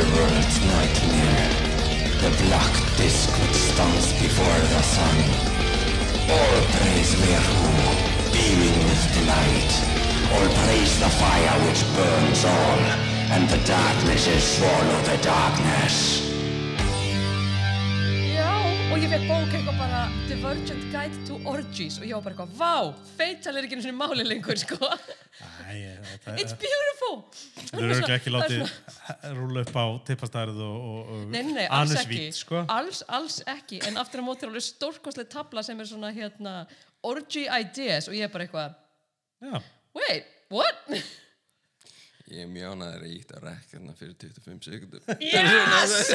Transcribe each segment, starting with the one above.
underworld's nightmare. The black disk which stands before the sun. All praise Verhu, beaming with delight. All praise the fire which burns all, and the darknesses swallow the darkness. Já, og ég fekk bók Divergent Guide to Orgies og ég var bara eitthvað, vá, feital er ekki einu svona máli lengur, sko. Æ, þetta It's beautiful. Þú eru ekki ekki látið rúla upp á tippastærið og, og, og Nei, nei, nei, alls ekki. anusvít, sko. Alls, alls ekki, en aftur á móti er alveg stórkostlega tabla sem er svona, hérna, orgy ideas og ég er bara eitthvað, Já, wait, what? Ég er mjög ánæður að íta rekkarna fyrir 25 sekundum. Yes!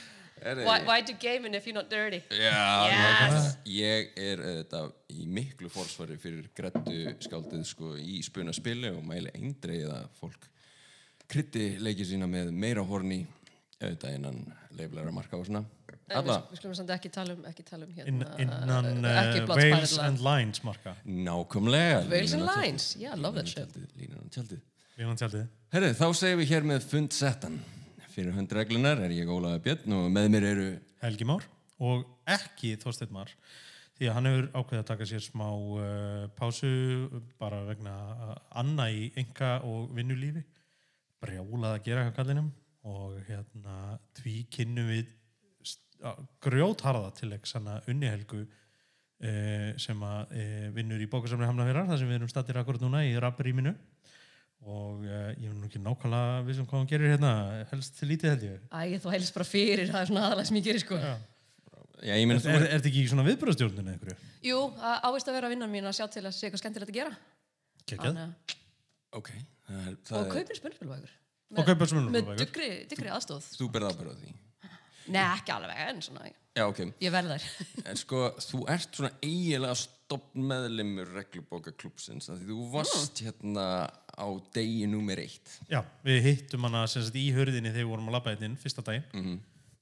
Why, why do gaming if you're not dirty? Já, Yes! ég er auðvitað í miklu fórsvari fyrir grættu skáldið sko í spuna spili og mæli eindreið að fólk krytti leikið sína með meira horni auðvitað innan leiflæra marka og svona. Við, við skulum samt ekki tala um, ekki tala um hérna, innan ekki uh, Blood Wales and Lines marka. nákvæmlega. Wales and. Lines, yeah, I love that shit. Tjaldið, línan á tjaldið. Línan tjaldið. Herru, þá segjum við hér með fundsettan. Fyrir hundreglunar er ég Ólaður Björn og með mér eru Helgi Már og ekki Þorsteinn Már. Því að hann hefur ákveðið að taka sér smá uh, pásu bara vegna uh, anna í enga og vinnulífi. Brjálað að gera kallinum og hérna því kynnum við grjótharða til ekki sanna unnihelgu uh, sem að uh, vinnur í bókasamni Hamnafjörðar þar sem við erum stattir akkurat núna í rapprýminu og uh, ég veit nú ekki nákvæmlega við sem hvað hann gerir hérna helst til lítið held ég Æ, þú heilst bara fyrir, það er svona aðalega sem ég gerir, sko. Já. Já, ég meina Er, þetta ekki svona viðbröðstjórninu einhverju? Jú, ávist að vera vinnan mín að sjá til að sé eitthvað skemmtilegt að gera. Kekjað. Þannig að- Ok, það er, Og það er, kaupir spurningspilbækur. Og kaupir spurningspilbækur. Með dyggri, dyggri aðstóð. þú berð ábyrð á því. Nei, ekki alveg, en svona, Já, ok. ég verð þær. En sko, þú ert svona eiginlega stopn meðlimur reglubókaklúpsins. Því þú varst hérna á degi númer eitt. Já, við hittum hana sem sagt í hörðinni þegar við vorum að labba hérna inn fyrsta daginn Mhm.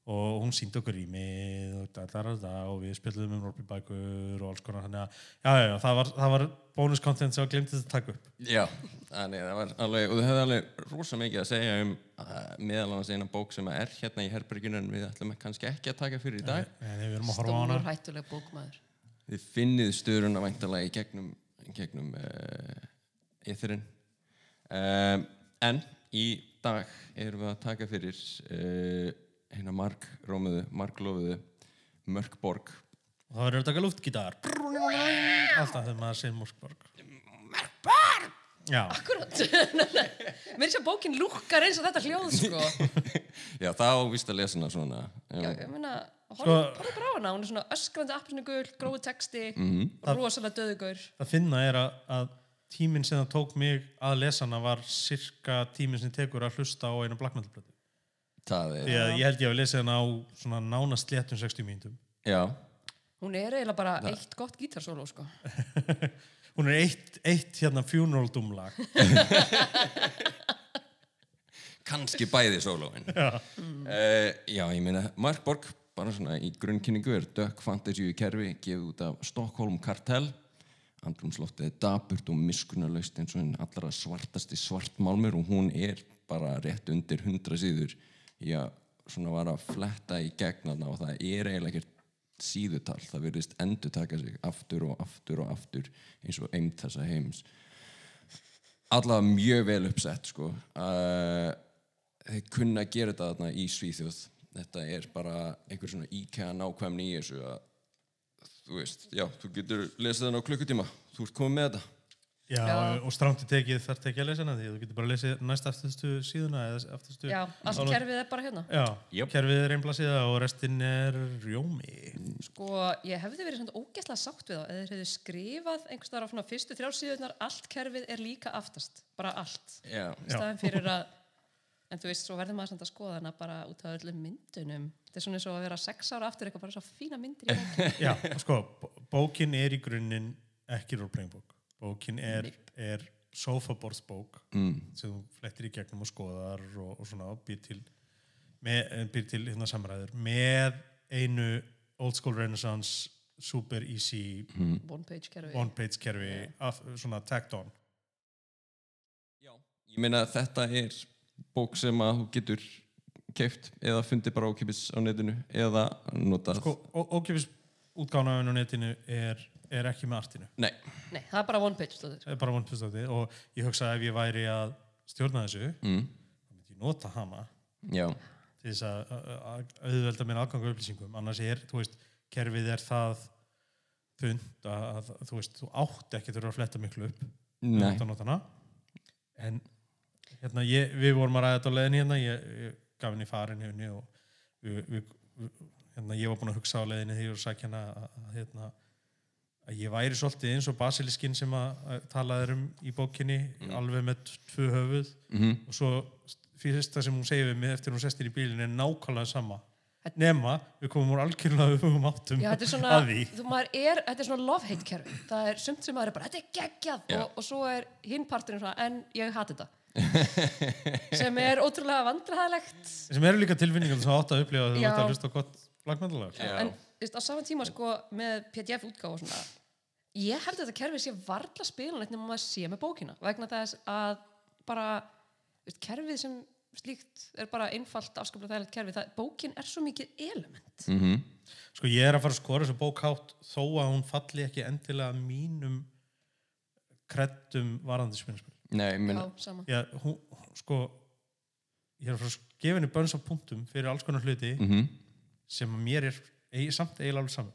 og hún síndi okkur rýmið og, da, da, da, da, og við spilluðum um Rorbybækur og alls konar þannig að já, já, já, það var, það var bonus content sem var glemt að taka upp. Já, þannig að það var alveg, og þú hefði alveg rosa mikið að segja um uh, meðal annars eina bók sem er hérna í herberginu en við ætlum kannski ekki að taka fyrir í dag. En við erum að horfa á hana. Stór hættuleg bókmaður. Þið finnið stöðurinn að væntalega í gegnum, gegnum uh, eþurinn. Um, en í dag erum við að taka fyrir uh, hérna markrómuðu, marklofuðu Mörkborg. Og það verður að taka luftgítar. Alltaf þegar maður segir Moskborg. Mörkbarn! Já, Akkurát. Mér er sér bókin lúkkar eins og þetta hljóð, sko. Já, þá víst að lesa hana svona. Já, ég meina, Sko- horfðu bara á hana, hún er svona öskrandi appsnugul, gróðu texti, Mhm. rosalega döðugur. það finna er að, að tíminn sem það tók mig að lesa hana var cirka tíminn sem tekur að hlusta á einu Black Metal blötu. Það er, Því að ég held ég að lesa hana á svona nánast léttum 60 mínútum. já, Hún er eiginlega bara eitt gott gítarsóló, sko. Hún er eitt, eitt hérna funeral doom lag. kannski bæði sólóin. Já. Uh, já, ég meina, Markborg, bara svona í grunnkynningu er dökk fantasíu kerfi gefið út af Stockholm Kartell. Andrumsloftið er daburt og miskunarlaust eins og einn allra svartasti svartmálmur og hún er bara rétt undir hundra síður. Já, svona var að fletta í gegnarna og það er eiginlega ekkert síðutal. Það virðist endur taka sig aftur og aftur og aftur eins og eimt þessa heims allavega mjög vel uppsett sko. uh, þeir kunna að gera þetta í Svíþjóð þetta er bara einhver svona íkæða nákvæmni í þessu að þú veist, já, þú getur lesið þarna á klukkutíma þú ert komið með þetta Já, Já. og stránt í tekið þarf ekki að lesa hana því að þú getur bara að lesa næst afturstu síðuna eða afturstu... Já, allt kerfið er bara hérna. Já, Jöp. kerfið er einblasíða og restinn er rjómi. Sko, ég hefði verið svona ógeðslega sátt við þá eða þeir hefðu skrifað einhvers þar á svona fyrstu þrjálfsíðunar allt kerfið er líka aftast, bara allt. staðin fyrir að, en þú veist, svo verður maður samt að skoða hana bara út af öllum myndunum. Þetta er svona eins og að vera sex ára aftur eitthvað bara svo fína myndir í bók. Já, sko, bó- bókin er í grunninn ekki roleplaying bók. Bókin er, er sofaborðsbók mm, sem þú flettir í gegnum og skoðar og, og svona býr til, með, eh, býr til hérna samræður með einu old school renaissance super easy One page kerfi. one page kerfi af, svona tagged on já ég meina þetta er bók sem að þú getur keift eða fundið bara ókipis á netinu eða notað Sko, ó- ókeypis útgánaðun á netinu er, er ekki með artinu. Nei, Nei, það er bara one page. Það er bara vonpustátti og ég hugsa að ef ég væri að stjórna þessu, mm. þá myndi ég nota hana já, til þess að auðvelda mér aðgang á upplýsingum. Annars er, þú veist, kerfið er það þund að, að þú veist, þú átt ekki þurfa að fletta miklu upp. nei. En hérna, ég, við vorum að ræða þetta á leiðinni hérna, ég, ég gaf henni farin henni og við, við, við, hérna, ég var búin að hugsa á leiðinni þegar ég voru að sækja hana að, að, hérna, að ég væri svolítið eins og basiliskinn sem að, að talaði um í bókinni, alveg með tvö höfuð mm og svo fyrsta sem hún segir við mig eftir hún sestir í bílinn er nákvæmlega sama nema við komum úr algjörlega öfugum áttum Já, þetta er svona, að því þú, er, þetta er svona love-hate kerfi. Það er sumt sem maður er bara, þetta er geggjað Já. og, og svo er hinn parturinn svona, en ég hati þetta. sem er ótrúlega vandræðalegt. sem eru líka tilfinningar sem átt að upplifa þegar þú ert að hlusta á gott Já. En veist, á sama tíma sko með PDF svona, ég held að þetta kerfi sé varla spilanlegt nema maður sé með bókina vegna þess að bara veist, kerfið sem slíkt er bara einfalt afskaplega þægilegt kerfi, það, bókin er svo mikið element. mm sko ég er að fara að skora þessu bók hátt þó að hún falli ekki endilega mínum kreddum varandi spilnaspil Nei, ég meina, Já, sama. Já, hún, sko ég er að fara að gefa henni bönns á punktum fyrir alls konar hluti mm sem að mér er eig, samt eiginlega alveg saman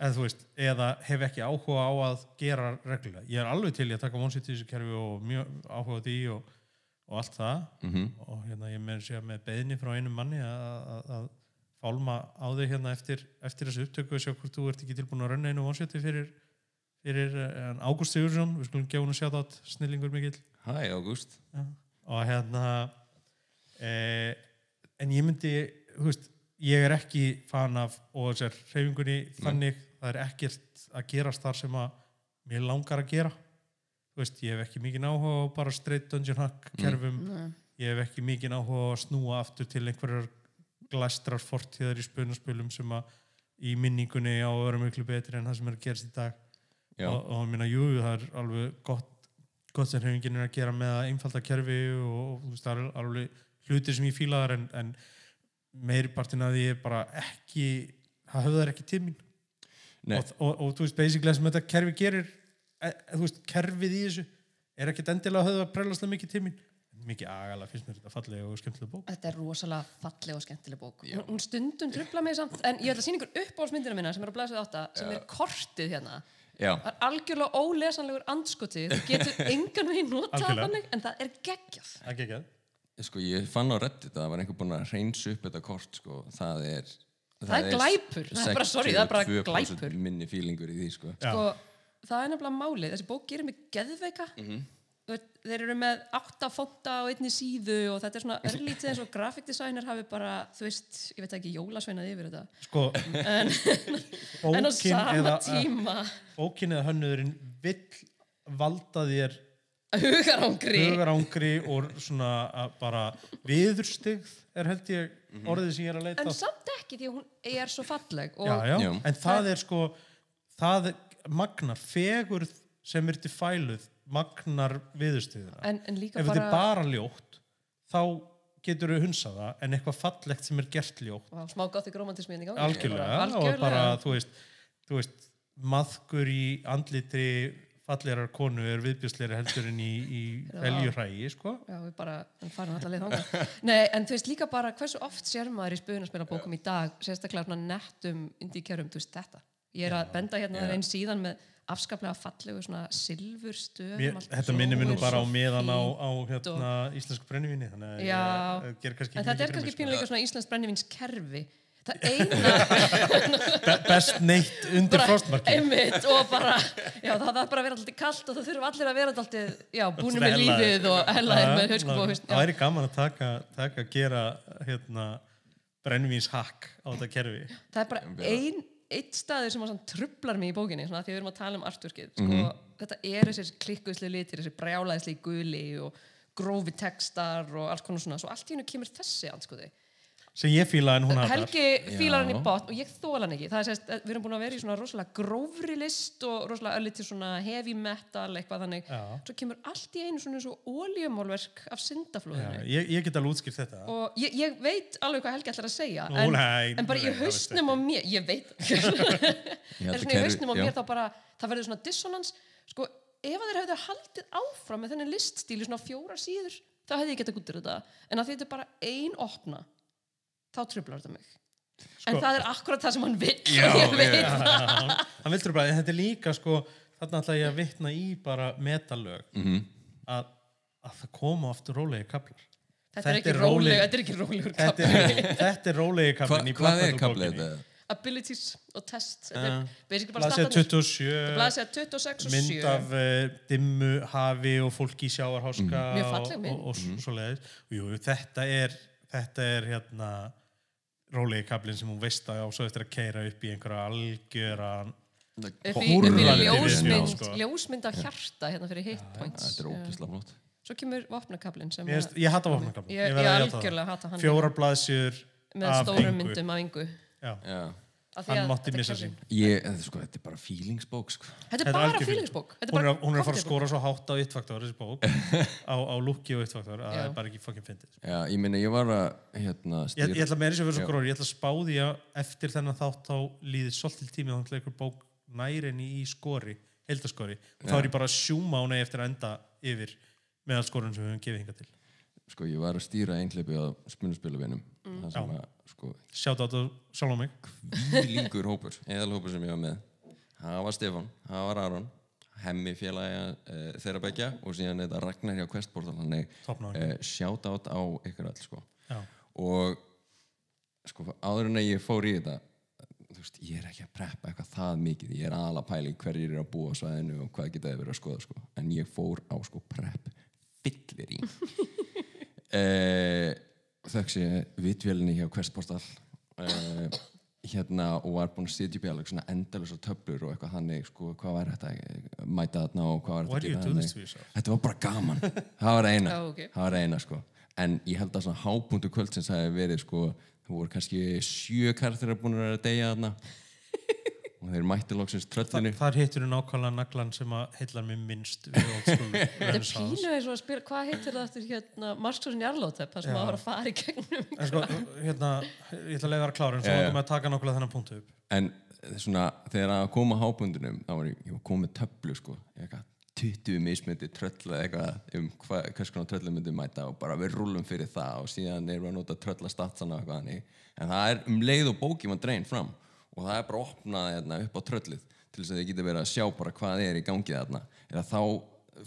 eða þú veist, eða hef ekki áhuga á að gera reglulega. Ég er alveg til í að taka vonsitt í þessu kerfi og mjög áhuga á því og, og allt það Mhm. og hérna ég með sér með beðni frá einum manni að, að, að fálma á þig hérna eftir, eftir þessu upptöku og sjá hvort þú ert ekki tilbúin að renna einu vonsitti fyrir, fyrir uh, Ágúst Sigursson, við skulum gefa hún að sjá það snillingur mikill. Hæ, Ágúst. Og hérna eh, en ég myndi þú veist, ég er ekki fan af og þessar hreyfingunni þannig. Það er ekkert að gerast þar sem að mér langar að gera. Þú veist, ég hef ekki mikið áhuga á bara straight dungeon hack kerfum. Nei. ég hef ekki mikið áhuga á að snúa aftur til einhverjar glæstrar fortíðar í spunaspölum sem að í minningunni á vera miklu betri en það sem er að gerast í dag Já, og, og minna, jú, það er alveg gott, gott sem hreyfingin er að gera með að einfalda kerfi og, og þú veist, það er alveg hlutir sem ég fíla þar en, en meiri partin að því er bara ekki það höfðar ekki Nei. og, og, og þú veist, basically það sem þetta kerfi gerir e, þú veist, kerfið í þessu er ekkert endilega að höfða prelastlega mikið til mín mikið agalega finnst mér þetta fallega og skemmtilega bók Þetta er rosalega falleg og skemmtileg bók. Hún, hún stundum trubla mig samt, en ég ætla að sýna ykkur uppáhaldsmyndina minna sem er á blæsið átta, sem er kortið hérna. Það er algjörlega ólesanlegur andskoti, þú getur engan veginn notað þannig, en það er geggjað. ekki ekki sko, ég fann á Reddit að það var einhver búinn að reynsa upp þetta kort, sko, það er Það er glæpur. Það er bara, sorry, það er bara 62% glæpur. minni fílingur í því, sko. Sko, það er nefnilega málið, þessi bók gerir mig geðveika. Mhm. Þú veit, Þeir eru með átta fonta á einni síðu og þetta er svona örlítið eins og graphic designer hafi bara, þú veist, ég veit ekki, jólasveinað yfir þetta. sko, En, en á sama eða, tíma, bókin eða hönnuðurinn vill valda þér hugarangri. hugarangri og svona að bara viðurstigð er held ég Mhm. orðið sem ég er að leita En samt ekki því að hún er svo falleg og já, já. Já. en það er sko það er magnar fegurð sem er til fæluð magnar viðurstigðina en, en ef þetta bara, er bara ljótt þá getur við hunsað það en eitthvað fallegt sem er gert ljótt Vá, smá gott ykkur í gangi. algjörlega, Algjörlega. og bara þú veist, þú veist maðkur í andlitri fallegar konu er viðbjörsleiri heldur en í, í Já. veljurhægi sko. Já, við bara farum allar leið þangað. Nei, en þú veist líka bara hversu oft sér maður í spunarspilabókum í dag, sérstaklega nettum indíkjörum, þú veist þetta. Ég er að benda hérna Já. einn síðan með afskaplega fallegu svona silfur stöðum. Mér, allt þetta minnir mér nú bara á meðan á, á hérna, íslensku brennivíni þannig að Já. ég, ég ger kannski En þetta er kannski mig, pínuleika svona Íslands brennivins kerfi. Það eina, sko. Be best neitt undir frostmarki og bara, já, það þarf bara að vera alltaf kallt og það þurfa allir að vera alltaf, já, búinu með lífið og hellaðir með haust. það væri gaman að taka, taka gera hérna brennvíns hakk á þetta kerfi það er bara ein, eitt staður sem trublar mig í bókinni svona, því við erum að tala um artworkið sko, Mhm. þetta er þessir klikkuðsli litir þessi brjálæðisli guli og grófi textar og alls konar svona svo allt í hennu kemur þessi anskoði sem ég fíla en hún hatar Helgi fílar hann í botn og ég þóla hann ekki. Það er sérst, við erum búin að vera í svona rosalega grófri list og rosalega ölliti svona heavy metal eitthvað þannig. Já. svo kemur allt í einu svona eins og oljumálverk af Já, syndaflóðinu ég, ég get alveg útskýrt þetta. Og ég, ég veit alveg hvað Helgi ætlar að segja Nú, en, nei, en bara nei, í það veistu hausnum á mér ég veit Ég en að svona í kerfi- hausnum á mér þá bara það verður svona dissonans sko, ef að þeir hefðu haldið áfram með þennan liststíl í svona fjóra síður þá hefði ég getað gúttir þetta. En að þetta er bara ein opna þá trublar þetta mig. En það er akkurat það sem hann vill Sko- Já, ég veit já, hann, hann vildur bara, en þetta er líka sko, þarna ætla ég að vitna í bara metalög. Mhm. að, að það koma oft rólegi kaplar þetta er þetta er ekki rólegur þetta kapli er, þetta er rólegi í hvað er kaplið þetta? abilities og test þetta er basically bara Blaðsíða startanir 27 blaðsíða 26 og 7 mynd af uh, dimmu, hafi og fólki í sjáarháska Mm. Mjög og, falleg mynd. og, og mm. svo leiðis Jú, þetta er þetta er hérna rólegi kaplinn sem hún veist að á svo eftir að keira upp í einhverja algjöra upp í, upp í Húrrandi ljósmynd, sko. ljósmynd af hjarta hérna fyrir hit points Þetta er ógislega flott. svo kemur vopnakablin sem ég, ég hata vopnakaplinn ég, ég, algjörlega hata hann fjórar blaðsjur með af stórum myndum af yngu Já. Já. Hann að mátti missa sín Ég, eða, sko, þetta er bara feelingsbók, sko. þetta er bara Þetta hún er, bara að- hún er að fara að skora svo hátt á It-faktor þessi bók á, á lúki og It-faktor að það er bara ekki fucking fyndið. Já, ég minna, ég var að, hérna, ég, ég ætla með þess að vera svo gróður ég ætla að spáði að eftir þennan þátt þá líði svolítil tími þá ætla einhver bók nærinni í skori heldaskori og þá er ég bara að sjúma á eftir að enda yfir meðal skorun sem við höfum gefið hinga til sko, ég var að stýra einhleipi á. Mm. Það sem Já. að, sko, sjátt á þetta sjálf á mig líkur hópur, eðal hópur sem ég var með. Það var Stefán, það var Aron, hemmi félagi uh, þeirra begja og síðan þetta Ragnar hjá Questportal, þannig uh, sjátt át á ykkur all, sko. Og sko áður en að ég fór í þetta þú veist, ég er ekki að preppa eitthvað það mikið ég er aðalega pæli hverjir eru að búa á svæðinu og hvað geta þið verið að skoða sko. en ég fór á sko prep fyllir í eh, þöks ég vitvélinni hjá Questportal eh, hérna og var búinn að sitja upp í alveg svona endalus töflur og eitthvað þannig sko, hvað var þetta? Að mæta þarna og hvað var þetta að þetta var bara gaman. Það var eina, Já, ok. það var eina sko. en ég held að svona hápunktu kvöldsins hafi verið sko, það voru kannski sjö karakterar búin að vera að deyja þarna og þeir mætti loksins tröllinu. Þar hittur þú nákvæmlega naglan sem að heillar mér minnst við old school þetta er renaissance. pínu eins og að spila hvað heitir það eftir hérna Marskósin Jarlótep það sem að var að fara í gegnum en sko, hérna, ég ætla að lega að klára en svo langar mig að taka nákvæmlega þennan punktu upp. En svona þegar að koma að hápundunum þá var ég, ég var komið töflu sko. Eitthvað 20 mismyndi tröll eða eitthvað um hva, hvers konar tröllum myndi mæta og bara við rúlum fyrir það og síðan erum við að nota tröllastatsana og eitthvað þannig. En það er um leið og bóki var drein fram og það er bara opnað hérna, upp á tröllið til þess að þið geta verið að sjá bara hvað er í gangi þarna. Eða þá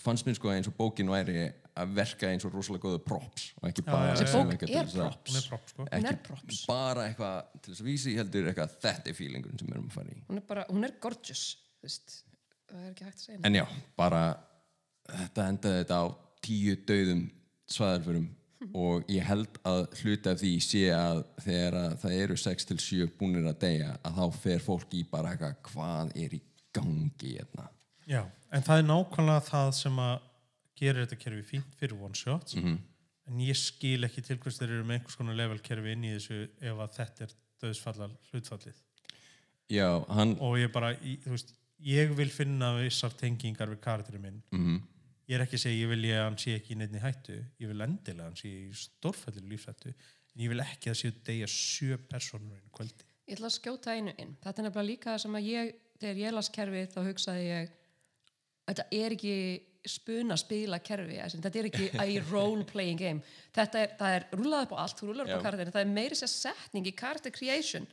fannst mér sko eins og bókin væri að verka eins og rosalega góðu props og ekki bara er til þess að- props. hún er prop sko. Ekki props. bara eitthvað til þess að vísi heldur eitthvað þetta er feelingun sem við erum að fara í. Hún er bara, hún er gorgeous það er ekki hægt að segja en já, bara þetta endaði þetta á tíu döðum svæðarförum og ég held að hluta af því sé að þegar að það eru 6-7 búnir að deyja að þá fer fólk í bara eitthvað hvað er í gangi hérna? Já, en það er nákvæmlega það sem að gerir þetta kerfi fínt fyrir one shots. Mhm. en ég skil ekki til hvers þeir eru með einhvers konar level kerfi inn í þessu ef að þetta er döðsfallar hlutfallið. Já, hann og ég bara, í- þú veist, ég vil finna vissar tengingar við karakterinn minn. Mm, ég er ekki að segja, ég vil ég að hann sé ekki í neinni hættu, ég vil endilega að hann sé í stórfællir lífshættu, en ég vil ekki að séu degja sjö personur einu kvöldi Ég ætla að skjóta einu inn. Þetta er nefnilega líka það sem að ég, þegar ég las kerfið þá hugsaði ég, þetta er ekki spuna spila kerfi, þetta er ekki a role playing game. Þetta er, er rúlað upp á allt, upp á Já. karakterin, það er meiri sér setning í character creation.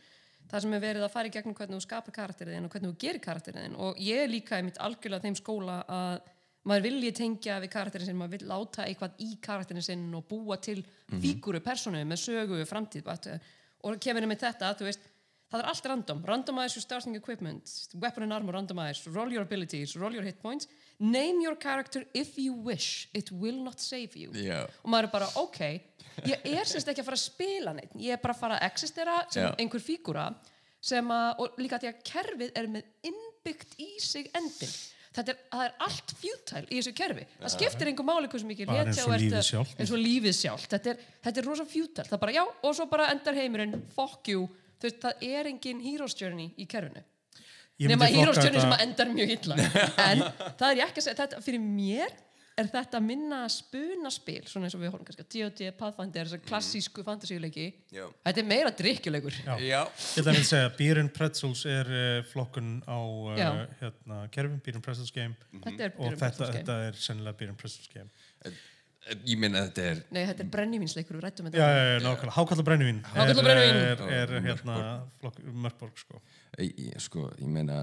Það sem er verið að fara í gegnum hvernig þú skapar karakterinn og hvernig þú gerir karakterinn og ég er líka í mitt algjörlega þeim skóla að maður vilji tengja við karakterin sinn, maður vil láta eitthvað í karakterin sinn og búa til fíguru, personu með sögu, framtíð og kemur með þetta, veist það er allt random, randomize your starting equipment weapon and armor randomize, roll your abilities roll your hit points, name your character if you wish, it will not save you. Já. og maður er bara, ok ég er semst ekki að fara að spila neitt. Ég er bara að fara að existera sem Já. einhver fígúra sem að, og líka því að kerfið er með innbyggt í sig endin þetta er, það er allt futile í þessu kerfi. Það skiptir einhver máli hversu mikið eins og lífið og lífið sjálft. Þetta er, þetta er rosa futile, það bara já og svo bara endar heimurinn, fuck you. Veist, það er engin hero's journey í kerfinu. Nema hero's journey sem endar mjög illa. En það er ég ekki að segja, þetta fyrir mér er þetta minna spunaspil svona eins og við horfum kannski að D&D, Pathfinder þessar klassísku fantasíuleiki? Já. þetta er meira drikkjuleikur. Ég ætla að að segja, Beer and Pretzels er uh, flokkun á uh, hérna, kerfum, Beer and Pretzels game. Þetta er og þetta, Pretzels game. þetta er sennilega Beer and Pretzels game. Ég meina þetta er Nei, þetta er brennivínsleikur, við rættum Já, þetta já, já, Hákallar brennivín. Er, brennivín. er, er, hérna flokk, Mörkborg sko. Sko, ég meina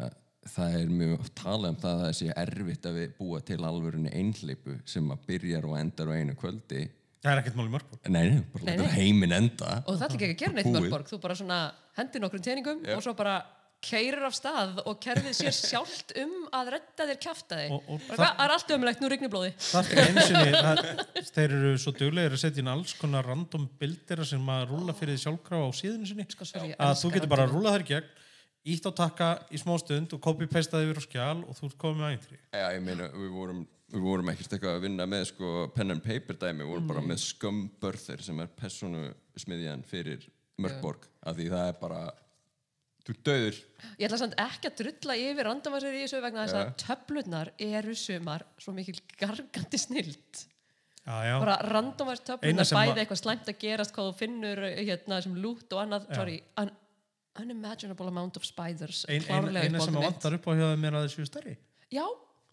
það er mjög oft talað um það að það sé erfitt að við búa til alvörunni einhleipu sem að byrjar og endar á einu kvöldi. Það er ekkert mál í Mörkborg Nei, nei, bara Nei, nei. heiminn enda. Og það er ekki að gera neitt mörgborg þú bara svona hendir nokkrum teningum og svo bara keirir af stað og kerfið sér sjálft um að redda þér hvað, það er allt ömulegt, nú rignir blóði Það er ekki einu sinni, það, þeir eru svo duglegir að setja inn alls konar random bildir sem að rúla fyrir því sjálfkrafa á síðinu sinni. Sko, að þú getur bara að rúla þær gegn ítt á takka í smá stund og copy-pastaði yfir á skjál og þú ert komið með æntri Já, ég meina, við vorum, við vorum ekkert eitthvað að vinna með sko pen and paper dæmi, við vorum bara með skömbörþir sem er personu smiðjan fyrir Mörkborg, af því það er bara þú döður ég ætla samt ekki að drulla yfir randamasir í þessu vegna þess að töflurnar eru sumar svo mikil gargandi snild. Já, já, bara randomast Eina töflurnar sem bæði eitthvað slæmt að gerast hvað þú finnur hérna sem lút og annað sorry, un unimaginable amount of spiders ein, ein, eina sem að vantar upp á hjá þeim er að þessu stærri já,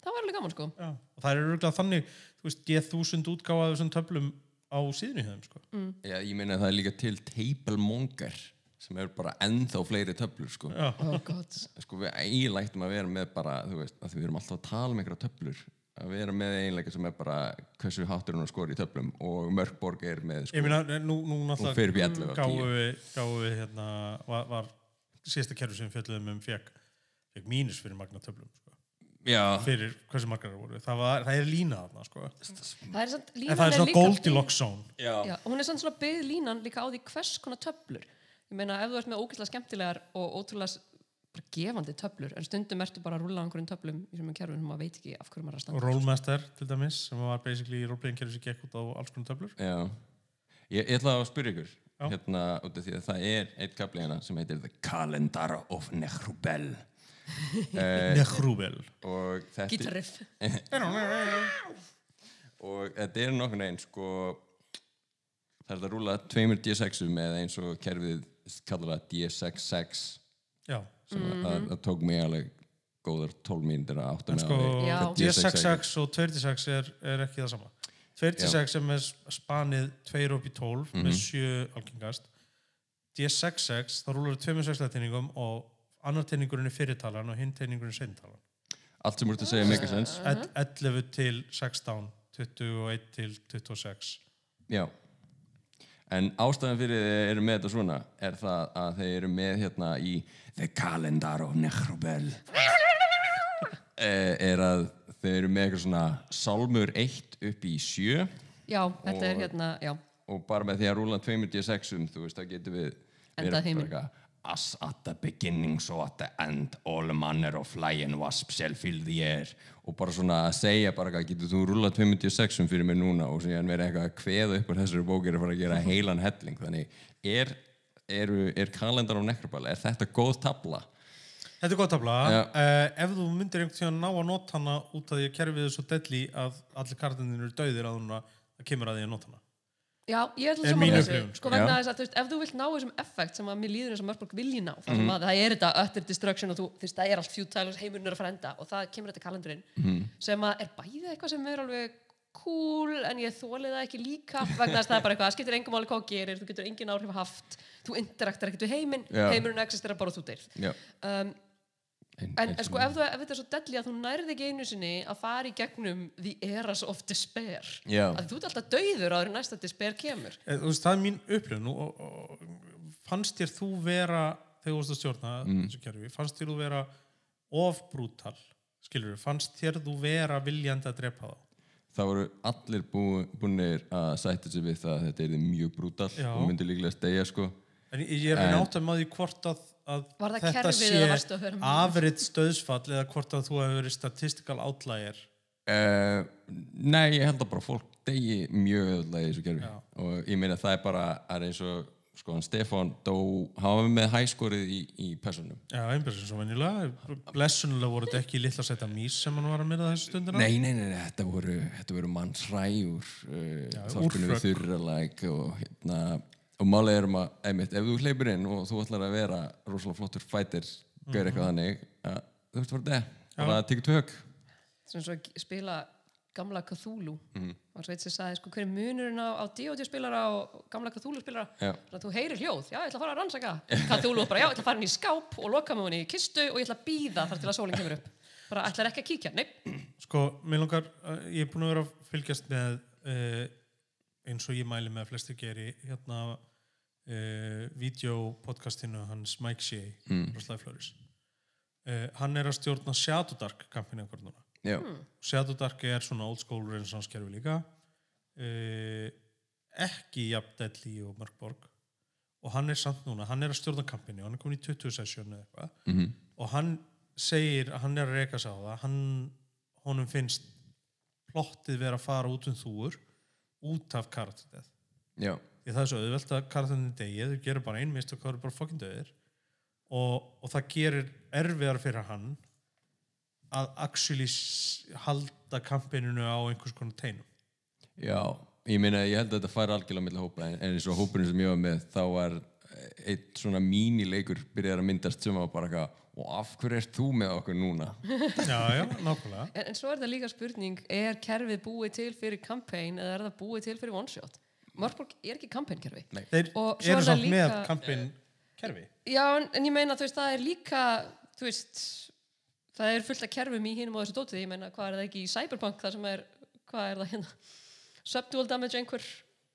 það var alveg gaman sko Já, og það er örgulega þannig, þú veist, ég þúsund útgáfa af þessum töflum á síðinu hjá þeim, sko. Mm. Já, ég meina það er líka til table mongar sem eru bara ennþá fleiri töflur sko. Oh god sko við eiginlega ættum að vera með bara þú veist, að við erum alltaf að tala um einhverja töflur að vera með eiginlega sem er bara hversu háttur hún að skora í töflum og Mörkborg er með ég sko, meina, nú, nú 11 og 10 gáum við, gáum við, hérna, var, var síðasta kerfi sem fjöldum um fekk, fekk mínus fyrir magna töflum, sko. Já, Fyrir hversu margar það voru. Það, var, það er lína þarna, sko. það er samt, En línan það er svona Goldilocks zone. já. Já, og hún er samt svona byggð línan líka á því hvers konar töflur. Ég meina, ef þú ert með ógeðslega skemmtilegar og ótrúlega bara gefandi töflur, en stundum ertu bara að rúlla á einhverjum töflum í sem kerfum og maður veit ekki af hverju maður er að Og standa. Rollmaster, til dæmis, sem var basically roleplaying kerfi sem gekk út á alls konar töflur. Já, ég, ég ætla að spyrja ykkur Já. hérna út af því að það er eitt kapli hérna sem heitir The Calendar of Nehrubel Nehrúvel. Eh, og þetta Gítarriff. og þetta er nokkur neginn sko það er að rúla tveimur D6-um eða eins og kerfið kallar það D66 Já, sem Mhm. mm -hmm. að, það tók mig alveg góðar 12 mínútur að átta mig sko, á því Já. hvað D66 er. D66 og 2D6 er, er ekki það sama 2D6 er með spanið 2 upp í 12 með 7 algengast D66 þá rúlar það 2 með 6 tegningum og annar tegningurinn er fyrirtalan og hinn tegningurinn er seintalan allt sem úr að segja make a sense Ed- 11 til 16 21 til 26 Já. En ástæðan fyrir þið eru með þetta svona er það að þeir eru með hérna í The Calendar of Nehrubel er að þeir eru með eitthvað svona Salmur 1 upp í 7 Já, þetta er Og- hérna, já. og bara með því að rúla 2 D6 um, þú veist, það getur við verið heiminn. As at the beginning so at the end all manner of flying wasps shall fill the air og bara svona að segja bara eitthvað, getur þú rúla 2 D6 um fyrir mig núna og síðan verið eitthvað að kveða upp á þessari bókir að fara að gera heilan helling þannig er, eru, er kalendar á nekrabal, er þetta góð tabla? Þetta er gott tafla. Já. Uh, ef þú myndir einhvern tíðan ná að nota hana út af því að kerfið er svo deadly að allir kartindin eru dauðir að hún það kemur að því að nota hana. Já, ég ætla Er að saman þessu. Sko Já. vegna þess að, þú veist, ef þú vilt ná þessum effekt sem að mér líður eins og Mörgborg vilji ná, þar sem að það er þetta utter destruction og þú, þú veist, það er allt futile og heimurinn er að fara enda og það kemur þetta kalendurinn sem að er bæði eitthvað sem er alveg cool en ég þóli það ekki líka vegna þess að það er bara eitthvað, það skiptir engum máli hvað gerir, þú getur engin áhrif haft, þú interaktar ekkert við heiminn, heimurinn existerar bara og þú deyr. Já. Um, En, En, en sko ef, þú, ef þetta er svo delli að þú nærði ekki einu sinni að fara í gegnum the eras of despair Já. að þú ert alltaf dauður áður en næsta despair kemur Eh, Þú veist, það er mín upplifun og, og, og fannst þér þú vera þegar þú varst að stjórna þessu kerfi, fannst þér þú vera of brútal, skilur fannst þér þú vera viljandi að drepa þá? það voru allir bú, búinir að sætta sig við það að þetta er mjög brútal Já. og myndi líklega stegja sko En ég, er að átt að maður því hvort að, að Var það þetta kerfið sé afrið stöðsfall eða hvort að þú hefur verið statistical outlier? Uh, nei, ég held að bara fólk degi mjög öðlega í þessu gerfi Já. og ég meina það er bara að eins og sko hann Stefán dó, hann var með hæskorið í, í personum Já, einbjörnsum svo venjulega. Blessunulega voru þetta ekki litla setta mís sem hann var að myrða þessu stundina? Nei, nei, nei, nei, þetta voru, þetta voru mannsræjur uh, þorpinu við úrfrögg. þurralæk og hérna og málið er um að, einmitt, ef þú hleypur inn og þú ætlar að vera rosalega flottur fighter gauður eitthvað þannig að þú veist hvað þetta er, bara að tikka tök sem svo að spila gamla Cthulhu. Mhm. og svo eitt sem sagði sko hver er munurinn á, á D.O.D. spilara og gamla Cthulhu spilara? Þannig að þú heyrir hljóð, já ég ætla að fara að rannsaka Cthulhu og bara já ég ætla að fara inn í skáp og loka mig henni í kistu og ég ætla að býða þar til að sólinn kemur upp. Bara ætlar ekki að kíkja, nei. Sko, mér langar, uh, ég er búin að vera að fylgjast með uh, eins og ég mæli með að flestir geri hérna uh, videopodcastinu hans Mike Shea mm. frá Sly Flourish uh, hann er að stjórna Shadow Dark kampinu einhvern núna. Já, Shadow Dark er svona old school renaissance kerfi líka. Uh, ekki jafn deadly og Mörkborg og hann er samt núna, hann er að stjórna kampinu hann er komin í 20 session eða eitthvað. Mhm. og hann segir að hann er að reyka sig á það hann, honum finnst plottið vera að fara út um þúur út af karakterið já, því það er svo auðvelt að karakterinn degið þau gerir bara einmist og hvað eru bara fokkin döðir og, og það gerir erfiðar fyrir hann að actually halda kampininu á einhvers konar teinum. Já ég meina, ég held að þetta fær algjörlega milli hópa en, en eins og hópurinn sem ég var með þá var eitt svona mínileikur byrjar að myndast sem var bara eitthvað og af hverju ert þú með okkur núna? já, já, nákvæmlega. En, en svo er það líka spurning er kerfið búið til fyrir campaign eða er það búið til fyrir one shot Mörkborg er ekki campaign kerfi Nei. þeir Og eru er samt með líka- kampin kerfi Já, en, en ég meina, þú veist, það er líka, þú veist, það er fullt af kerfum í hinum og þessu dótið, ég meina, hvað er það ekki í Cyberpunk, það sem er, hvað er það hérna, subdual damage einhver,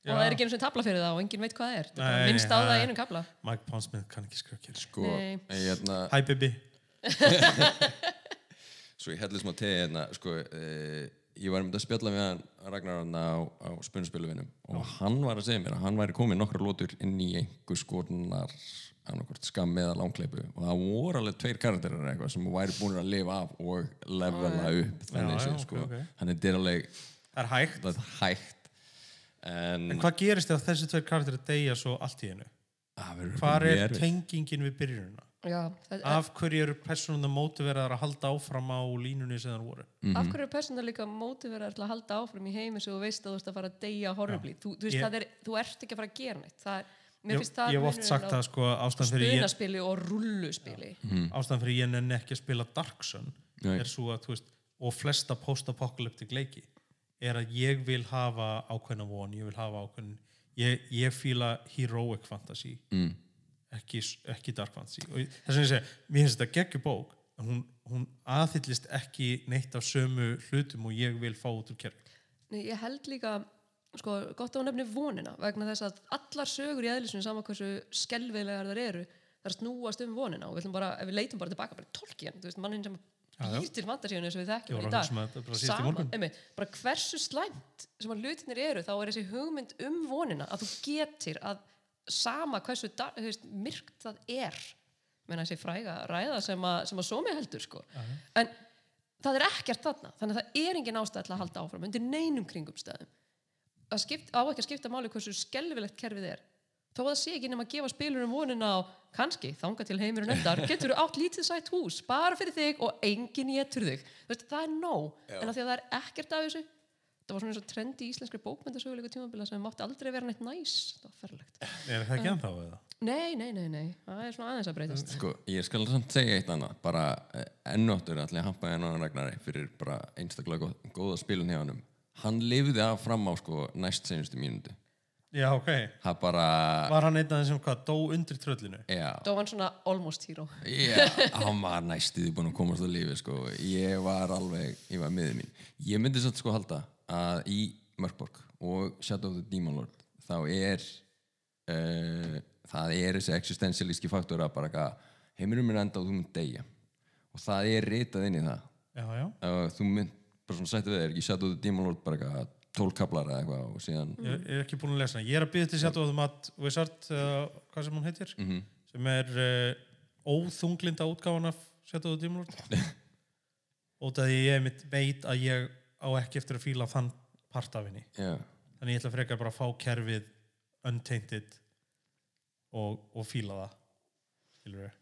Já. og það er ekki einu sem tabla fyrir það og enginn veit hvað það er, það er bara Nei, minnst á það í einum kabla. Mike Pondsmith kann ekki kerfi Sko, hérna Hi baby Svo ég helli smá tegið hérna, sko, e, ég var um þetta að spjalla við hann Ragnar hann á, á spunnspiluvinum og hann var að segja mér að hann væri komið nokkra lótur inn í einhvers konar skam eða langkleipu og það voru alveg tveir karakterar eitthvað sem væri búin að lifa af og levela upp þannig já, sko. ok, ok. Þannig þetta er alveg það er hægt. Það er hægt. En, en hvað gerist ef þessi tveir karakter deyja svo allt í verður hvað er tengingin við byrjunina Já, það, af hverju eru personuna mótiveraðar að halda áfram á línunni sem það voru Mhm. af hverju er persóna líka mótiveraður til að halda áfram í heimi sem þú veist að þú ert að fara að deyja horribly, þú, þú veist, Ég- það er, þú ert ekki að fara að gera neitt, það er, mér ég, finnst það ég hef oft sagt það sko spunaspili og rulluspili. ástæðan fyrir ég nenni ekki að spila Dark Sun Nei. er svo að þú veist og flesta post-apocalyptic leiki er að ég vil hafa ákveðna von ég vil hafa ákveðin ég, ég fíla heroic fantasy mm. Ekki, ekki dark fantasy. Og þess að ég segja, mér finnst þetta geggjur bók hún, hún aðhyllist ekki neitt af sömu hlutum og ég vil fá út úr kerfi Nei, ég held líka, sko, gott að nefni vonina vegna þess að allar sögur í eðlisinu sama hversu skelvilegar þar eru er að snúast um vonina. Og við, bara, við leitum bara tilbaka bara tólkien, þú veist, mannin sem býr til fantasíunni sem við þekkjum í dag. um þetta bara síðast í Sama, morgun. einmitt, bara hversu slæmt sem að hlutinir eru, þá er þessi hugmynd um vonina að þú getur að sama hversu veist, myrkt það er. Menna þessi fræga ræða sem að, sem að sómi heldur sko. en það er ekkert þarna þannig að það er engin ástæð til að halda áfram undir neinum kringumstæðum það skipt, á ekki að skipta máli hversu skelfilegt kerfið er. Þó að það sé ekki nema að gefa spilurum vonina á kannski, þanga til heimurinn endar getur þú átt lítið sætt hús, bara fyrir þig og enginn getur þig. Það er nóg, en að því að það er ekkert af þessu það var svona eins og trendi í íslenskri bókmyndasöguleika tímabila sem mátti aldrei vera neitt næs. Það var ferlegt. Er það ekki ennþá eða? nei, nei, nei, nei, það er svona aðeins að breytast. Sko, ég skal samt segja eitt annað. Bara eh, ennáttur allir að hampa enn og Ragnari fyrir bara einstaklega góð, góða spilun hjá hann hann lifði af fram á sko næst senustu mínútu. Já, ok, það bara var hann einn af þeim sem hvað, dó undir tröllinu? Já, það var hann svona almost hero. Já, hann var næstuði búin að komast á lífi sko, ég var alveg ég var miður mín, ég myndi satt sko halda að í Mörkborg og Shadow of the Demon Lord þá er uh, það er þessi existentialíski faktor að bara eitthvað, heiminum er enda og þú mynd deyja. Og það er ritað inn í það. Já, já, uh, þú mynd bara svona sætti við þér ekki Shadow of the Demon Lord bara eitthvað tólkablar eða eitthvað og síðan ég ég er ekki búin að lesa hana. Ég er að byggja til Shadow of the Mad Wizard uh, hvað sem hún heitir Mhm. sem er uh, óþunglinda útgáfan af Shadow of the Demon Lord. Og það ég veit að ég á ekki eftir að fíla þann part af henni Já, þannig ég ætla frekar bara að fá kerfið untainted og, og fíla það skilur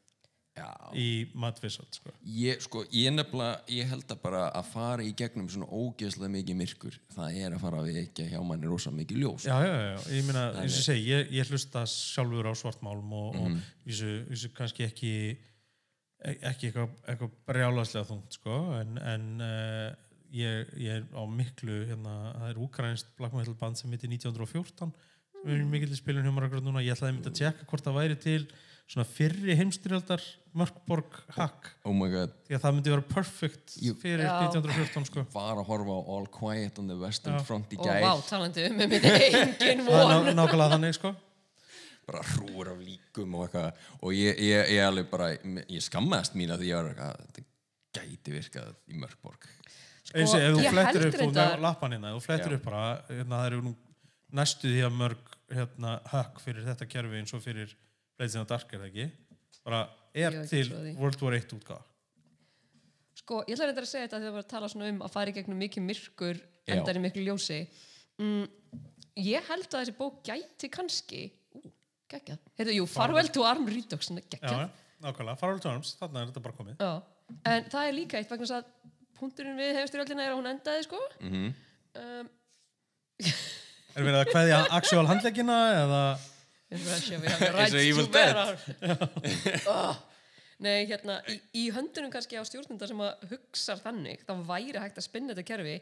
já. í Wizard sko. Ég, sko, ég ég held að bara að fara í gegnum svona ógeðslega mikið myrkur, það er að fara að vekja hjá manni rosa mikið ljós. já, já, já, ég meina, eins og segi ég, ég hlusta sjálfur á svartmálm og, og vísu, vísu kannski ekki e- ekki eitthvað, eitthvað brjálaslega þungt sko, en, en uh, ég, ég er á miklu hérna, það er úkrænst black metal band sem heitir 1914 sem er mikill í spilun hjá akkurat núna. Ég ætlaði að mynda að tjekka hvort það væri til svona fyrri heimstyrjaldar Mörkborg hack. Oh my god, því að það myndi vera perfect fyrir Já. 1914 sko. Var að horfa á All Quiet on the Western Já. Front í og gær, vá, talandi um, með myndi engin það er von. ná, nákvæmlega þannig sko. Bara hrúur af líkum og eitthvað, og ég, ég, ég alveg bara, ég skammaðist mín að því eitthvað, þetta gæti virkað í Mörkborg. Sko, ég flettir held upp þú reyndar- með lappan hérna, þú flettir upp bara hérna, það eru nú næstu því að mörg hérna, hökk fyrir þetta kerfi eins og fyrir Blades in the Dark er það ekki? Bara er Ég ekki til. World War 1 útgáð Sko, ég ætla reyndar að segja þetta þegar við varum að tala um að fara í gegnum mikið myrkur Já. endar í miklu ljósi. Mm, Ég held að þessi bók gæti kannski Ú, geggjað. Heyrðu, jú, Farewell to Arm Redux svona já, geggjað. nákvæmlega, Farrell Terms, þarna er þetta bara komið. Já. En það er líka eitt vegna að punkturinn við hefstyrjöldina er að hún endaði sko Mm um, er verið að kveðja actual handleggina eða eins og Evil our- oh. Nei, hérna, í, í höndunum kannski á stjórnunda sem að hugsa þannig, þá væri hægt að spinna þetta kerfi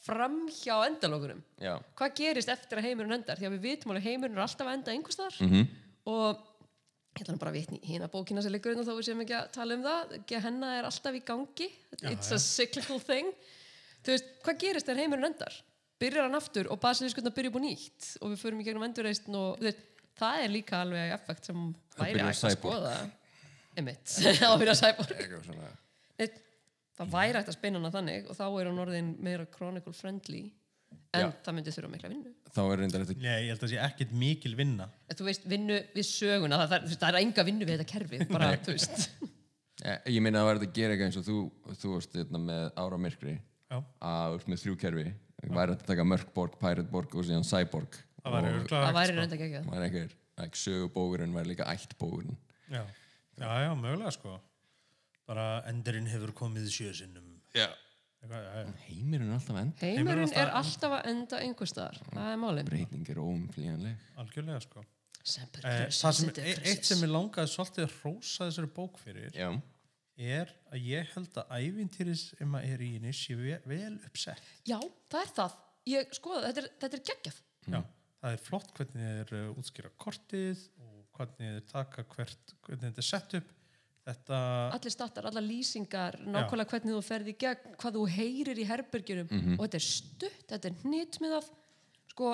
fram hjá endalokunum. Já. Hvað gerist eftir að heimurinn endar? Því að við vitum alveg heimurinn er alltaf að enda einhvers þar Mm og ég ætla nú bara að vitni í hérna bókina sem liggur og þá við séum ekki að tala um það. Henna er alltaf í gangi. It's já. a cyclical thing. Þú veist, hvað gerist þegar heimurinn endar? Byrjar hann aftur og basiliskunna byrja á nýtt og við förum í gegnum endurreist og veist, það er líka alveg effekt sem væri að skoða. Einmitt, það byrja svona. Nei, Það væri að spinna hana þannig og þá er hann orðin meira chronicle friendly en Já. það myndi þurfa mikla vinnu. Þá er reyndar þetta Nei, ég held að það sé ekkit mikil vinna En Þú veist, vinnu við söguna, það, það, það er enga vinnu við þetta kerfi, bara, þú veist. Eh, Ég meina að það þetta að gera eitthvað eins og þú, þú varst hérna, með ára myrkri Já. að þú ert með þrjú kerfi það væri hægt að taka Mörkborg, Pirateborg og síðan Cyborg það væri og örugglega Það hægt, væri sko. reynda ekki það væri einhver ekki sögubógurinn væri líka ættbógurinn já. já, já, mögulega sko bara endurinn hefur komið sjösinnum Já. Heimurinn er alltaf end Heimurinn alltaf- er alltaf að enda einhver staðar. Það er málinn. breyting er óumflýjanleg. Algjörlega sko. Eh, sem, e- eitt sem ég langaði svolítið að hrósa þessari bók fyrir Já, er að ég held að ævintýris sem að er í henni sé vel, vel uppsett. Já, það er það. Ég skoða, þetta er, þetta er geggjað. Já, það er flott hvernig þið er útskýra kortið og hvernig þið taka hvert, hvernig þetta er sett upp þetta, Allir stattar, allar lýsingar, nákvæmlega hvernig þú ferði í gegn, hvað þú heyrir í herbergjunum og þetta er stutt, þetta er hnitmiðað. Sko,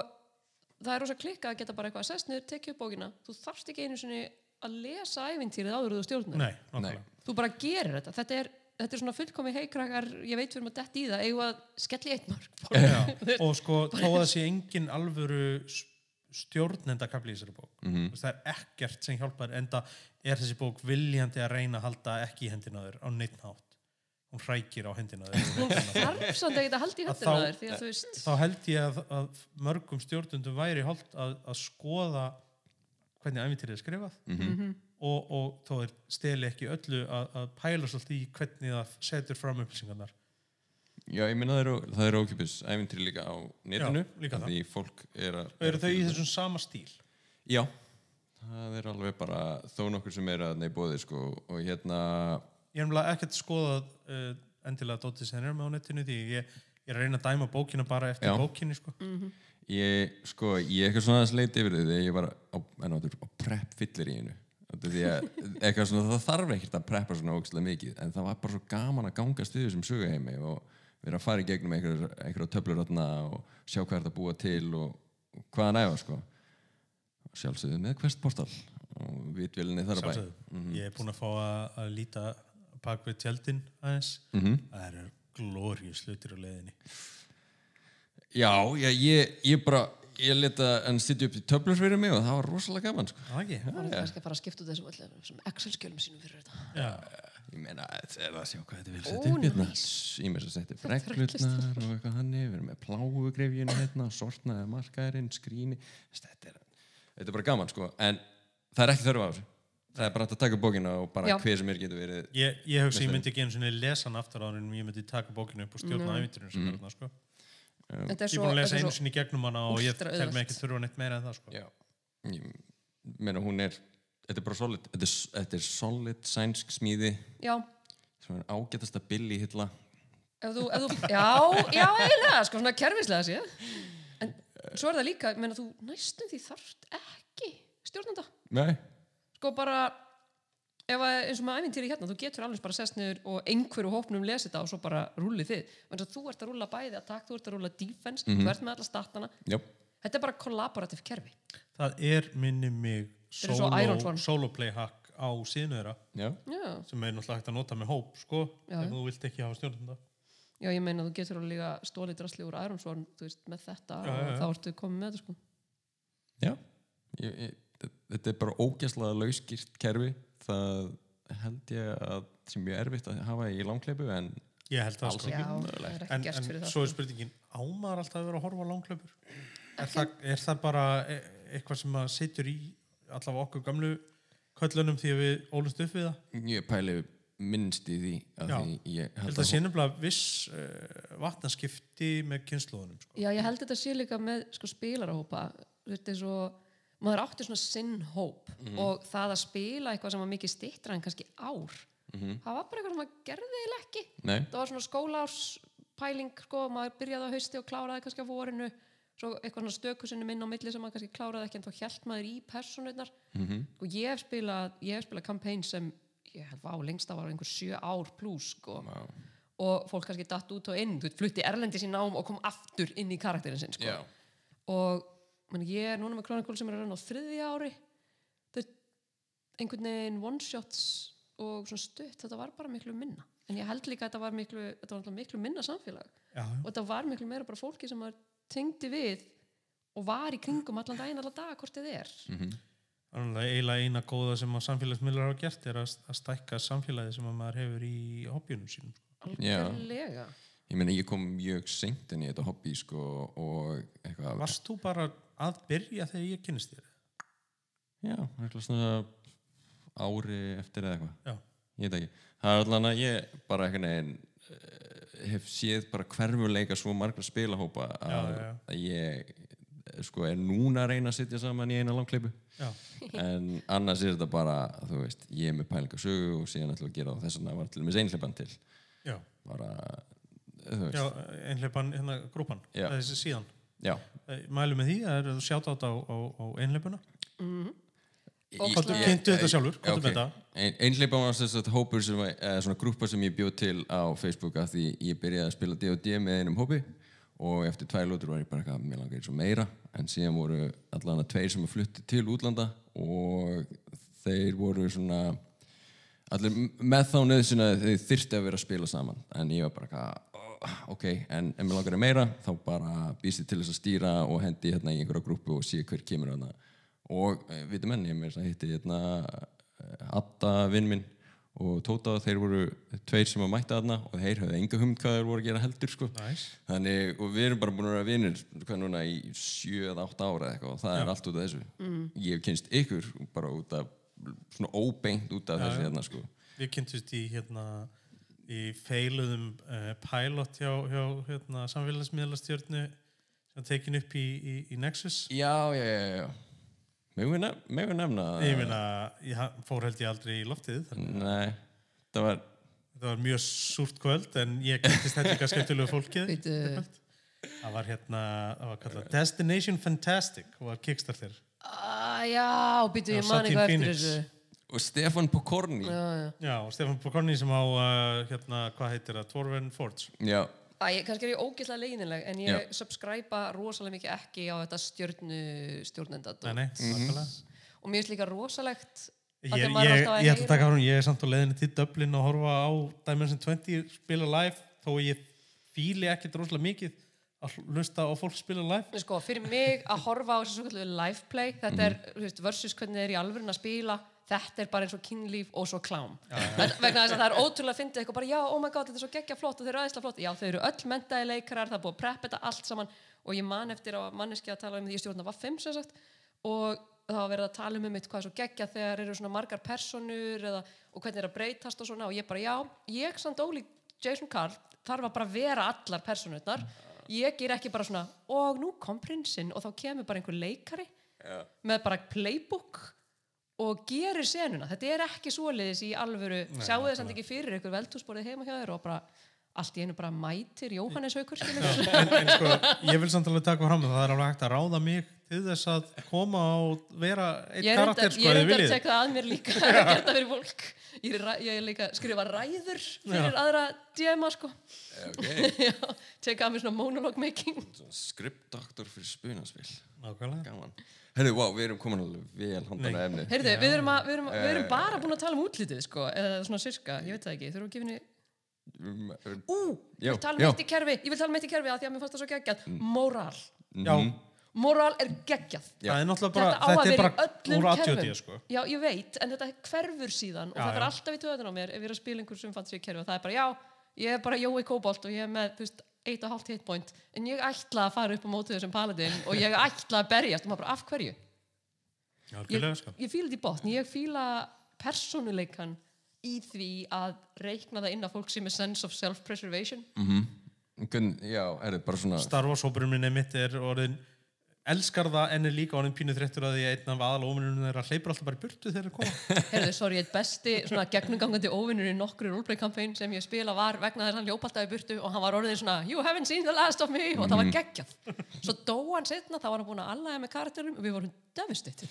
það er rosa klikka að geta bara eitthvað að sest niður, tekið upp bókina. Þú þarft ekki einu sinni að lesa ævintýrið áður en þú stjórnar. nei, nákvæmlega Þú bara gerir þetta. Þetta er, þetta er svona fullkomi heikrakar, ég veit erum að detti í það, eigum við að skelli eitt mark. Og sko þó að það sé engin alvöru s- stjórnendakafli í þessari bók. Mm það er ekkert sem hjálpar enda er þessi bók viljandi að reyna að halda ekki í hendina á þér á neitt nátt hún hrækir á hendina á Hún þér þarf samt ekki að halda í Að höndina þá- veist, þá held ég að, að mörgum stjórnundum væri holdt að, að skoða hvernig æfintýrið er skrifað. Mhm. og, og þó er steli ekki öllu að, að pæla svolítið í hvernig það setur fram upplýsingarnar Já, ég meina það eru, ókipis æfintri líka á netinu Já, líka það. því fólk er að eru þau í þessum sama stíl Já, það er alveg bara þó nokkur sem er að neybóði sko og hérna ég er umlega ekkert skoðað uh, endilega Dóttir sem er með á netinu því ég, ég er að reyna að dæma bókina bara eftir Já. bókinni sko. ég, sko, ég er eitthvað svona aðeins leit yfir því ég var á, en áttur, á prep fyllir í einu því að eitthvað svona, það þarf ekkert að preppa svona ógæslega mikið en það var bara svo gaman að ganga stuðu sem söguheimi og vera að fara í gegnum einhverjar töflur þarna og sjá hvað er þetta að búa til og, og hvaðan æfa sko sjálfsögðu með hvert portal og vitvélinni þar að bæ Sjálfsögðu. ég er búin að fá að, að líta bak við tjaldin aðeins Mhm. það eru glórius hlutir á leiðinni Já, já ég, ég bara ég leta hann sitja upp í töflur fyrir mig og það var rosalega gaman sko. Það ekki? Það er kannski að fara að skipta út þessum Excel-skjölum sínum fyrir þetta. Já. Ég meina, að sjá hvað þetta vil setja upp hérna. Ég með þess að setja upp reglurnar og eitthvað hannig við erum með pláugrefjun hérna sortnaði markaðurinn, skríni þetta er, þetta er bara gaman sko. En það er ekki þörf á þessu. Það er bara að taka bókina og bara Já. hver sem er getur verið Ég, ég hugsa ég myndi ekki einu sinni lesa hann aftur á hann en ég myndi taka bókinu upp og stjórna æfinturinn sem er þarna sko. Þetta er Ég er búin að lesa einu sinni í gegnum hana og ég tel mig ekki þurfa neitt meira en það sko. já, ég meina hún er þetta er bara solid þetta er, þetta er solid sænsk smíði já, sem er ágætasta billi hilla ef þú, ef þú, já, já, eiginlega, sko, svona kerfislega séð. En svo er það líka, ég meina, þú næstum því þarft ekki stjórnanda. nei, Sko bara, ef að, eins og með æfintýri hérna, þú getur alveg bara sest niður og einhverju hópnum lesi þetta og svo bara rúlið þið. Menn svo þú ert að rúla bæði attack, þú ert að rúla defense, þú ert með alla statana. já, Þetta er bara kollaborativ kerfi. Það er minni mig Er solo, solo play hack á síðinu þeirra sem er náttúrulega hægt að nota með hóp sko, Já, ef þú vilt ekki hafa stjórnanda já, ég meina, þú getur alveg líka stólið drasli úr Iron Sworn, þú veist, með þetta Já, já, og já. þá ertu komið með þetta, sko. já. Ég, ég, þetta er bara ógæslega lauskýrt kerfi það held ég að sem mjög erfitt að hafa í langkleipu en Ég held það sko En, en það. svo er sko. spurningin, ámaður alltaf að vera að horfa á langklaupur? Er það, er það bara e eitthvað sem að sittur í allavega okkur gamlu köllunum því að við ólumst upp við það? ég pæli minnst í því að Já. því ég held að sé nefnilega viss uh, vatnaskipti með kynnslóðunum sko. Já, ég held þetta sé líka með sko, spilarahópa þetta er svo, maður átti svona sinn hóp og það að spila eitthvað sem var mikið stittra en kannski ár það var bara eitthvað sem maður gerði eiginlega ekki Nei, það var svona skólárspæling sko, maður byrjaði á hausti og kláraði kannski á vorinu svo eitthvað svona stökusinni minn á milli sem maður kannski kláraði ekki en þá hjælt maður í personurnar og ég hef spilað ég hef spilað campaign sem ég held, vá, lengst það var einhver sjö ár pluss sko. Vá. og fólk kannski datt út og inn þú veit, flutti erlendis í nám og kom aftur inn í karakterin sinn sko. já, og man, ég er núna með Chronicle sem er að reyna á þriðja ári veit, einhvern veginn one shots og svona stutt, þetta var bara miklu minna en ég held líka að þetta var miklu, þetta var miklu minna samfélag Já, já. og þetta var miklu meira bara fólki sem maður tengdi við og var í kringum allan daginn allan dag hvort þið er Þannig að eiginlega eina góða sem að samfélagsmiðlar hafa gert er að, að stækka samfélagi sem að maður hefur í hobbjunum sínum. sko. algjörlega ég meina ég kom mjög seint inn í þetta hobby sko og eitthvað Varst þú bara að byrja þegar ég kynist þér? já, eitthvað svona ári eftir eða eitthvað Já. ég veit ekki, það er allan að ég bara einhvern veginn eh, hef séð bara hverfuleika svo margra spilahópa að, Já, já. að ég sko er núna að reyna að sitja saman í eina langkleipu Já. en annars er þetta bara þú veist, ég er með pælinga sögu og síðan ætlum að gera það þess vegna var til og með einhleipan til Já. bara, þú veist Já, einhleipan, hérna, grúpan, þessi síðan. já, Mælu með því, það er sjátt átt á, á, á einhleipuna. Og Komdu, svona- kynntu þetta sjálfur, komdu með þetta. Ein, einhleipa var þess að hópur sem var, eða svona grúpa sem ég bjóð til á Facebook af því ég byrjaði að spila D&D með einum hópi og eftir tvær lótur var ég bara eitthvað, mér langar eins og meira. En síðan voru allan að tveir sem að flutti til útlanda og þeir voru svona allir með þá nöðsyn að þeir þyrfti að vera að spila saman. En ég var bara eitthvað, "Oh, ok en ef mér langar að meira þá bara býst ég til þess að stýra og hendi hérna í einhverja grúpu og sé hver kemur hérna og e, vitum enn, ég með þess að hitti hérna eh, Adda vinn minn og Tóta þeir voru tveir sem að mæta þarna og þeir höfðu enga humd hvað þeir voru að gera heldur sko. Næs. þannig og við erum bara búin að vera vinnir hvað núna í 7-8 ára eða eitthvað og það er allt út af þessu ég hef kynst ykkur bara út af svona óbeint út af þessu hérna sko Við kynntumst í, hérna, í feiluðum uh, pilot hjá, hjá hérna, samfélagsmiðlastjörnu sem tekin upp í, í, í Nexus. Já, já, já, já. Megum við nefna það? Ég meina, ég fór held ég aldrei í loftið, þannig Nei, það var, Þetta var mjög súrt kvöld en ég kynntist þetta eitthvað skemmtilegu fólkið. Það var hérna, það var kallað Destination Fantastic og var Kickstarter. ah, já, býtu, ég man Satin eitthvað eftir Phoenix. þessu og Stefan Pokorni. já, já Já, og Stefán Bokorni sem á, uh, hérna, hvað heitir það, Torven Forge. Já, Æ, kannski er ég ógeðslega leiðinleg en ég Já. subscriba rosalega mikið ekki á þetta stjörnu stjórnendat Nei, nei, nákvæmlega. og mér finnst líka rosalegt Ég, því ég, að maður er ég, alltaf ég ætla að taka heyra- frá ég er samt á leiðinni til Dublin og horfa á Dimension 20 spila live þó að ég fíli ekkert rosalega mikið að hlusta og fólk spila live. Sko, fyrir mig að horfa á þessu live play þetta er, veist, versus hvernig þið er í alvörun að spila þetta er bara eins og kynlíf og svo klám. Þetta- vegna þess að það er ótrúlega að fyndi eitthvað bara, já, oh my god, þetta er svo geggja flott og þeir eru aðeinslega flott já, þau eru öll mentaði leikarar, það er búið að preppa þetta allt saman og ég man eftir að manneski að tala um því ég stjórna var fimm sem sagt og það var verið að tala um um mitt hvað er svo geggja þegar eru svona margar personur eða, og hvernig er að breytast og svona og ég bara, já, ég samt ólík Jason Carl þarf að bara vera allar personurnar ég ger ekki bara svona og nú kom prinsinn og þá kemur bara einhver leikari með bara playbook og gerir senuna. Þetta er ekki svoleiðis í alvöru. Sjáu þess að ekki fyrir ykkur veldhúsborðið heima hjá þér og bara allt í einu bara mætir Jóhannes skilur en, en sko, ég vil samt alveg taka fram að það er alveg hægt að ráða mig til þess að koma og vera eitt ég er karakter sko, ég er reyndar að tekka það að mér líka að gera það fyrir fólk. Ég er, ég er líka að skrifa ræður fyrir aðra DM-a sko. Ok, Já, tekka að mér svona monologue making. Skriptdoktor fyrir spunaspil Nákvæmlega. gaman. Herru, wow, við erum komin alveg vel handan að efni Heyrðu, við erum, að, við, erum, við erum bara búin að tala um útlitið sko, eða svona sirka, ég veit það ekki. Þurfum að gefa henni Um, um, Ú, Já, ég vil tala já. um eitt í kerfi Ég vil tala um eitt í kerfi að því að mér fannst það svo geggjað. Móral, Já, móral er geggjað. Er Þetta á að þetta er vera í bara öllum kerfum. sko. Já, ég veit, en þetta hverfur síðan og Já, það er alltaf í töðan á mér ef ég er að spila einhver sem fannst sér kerfi og það er bara, já, ég er bara Jói Kóbolt og ég er með, þú veist, eitt og hálft hitpoint en ég ætla að fara upp á mótið þessum paladin og ég ætla að berjast og maður bara, af hverju? Já, Ég, algjörlega, sko. ég fíla þetta í botn, ég fíla persónuleikan í því að reikna það inn að fólk sem er sense of self-preservation. Hvern, já, er þetta bara svona Star Wars hópurinn minni mitt er orðin elskar það en er líka orðin pínu þreyttur að því að einn af aðal óvinnunum þeirra hleypur alltaf bara í burtu þegar þeir koma Heyrðu, sorry, eitt besti svona gegnumgangandi óvinnur í nokkru roleplay-kampæn sem ég spila var vegna þess að hann ljópa alltaf í burtu og hann var orðin svona You haven't seen the last of me og það var geggjað. Svo dó hann setna, þá var hann búin að allæga með karakterum og við vorum devastated.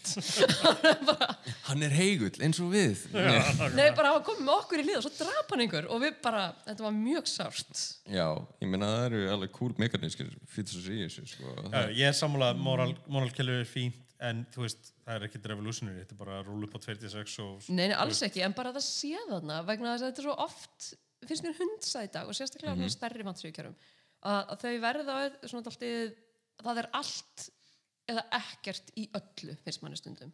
bara, hann er heigull eins og við nei, bara hann var komið með okkur í lið og svo drap hann einhver og við bara, þetta var mjög sárt. já, ég meina moralkellu er fínt en þú veist, það er ekkit revolutionary þetta er bara að rúla upp á 26 og Nei, alls ekki, en bara það sé þarna vegna þess að þetta er svo oft finnst mér hundsa í dag og sérstaklega mm -hmm. stærri vantsvíkjörum að, þau verða svona dálítið, það er allt eða ekkert í öllu finnst manni stundum.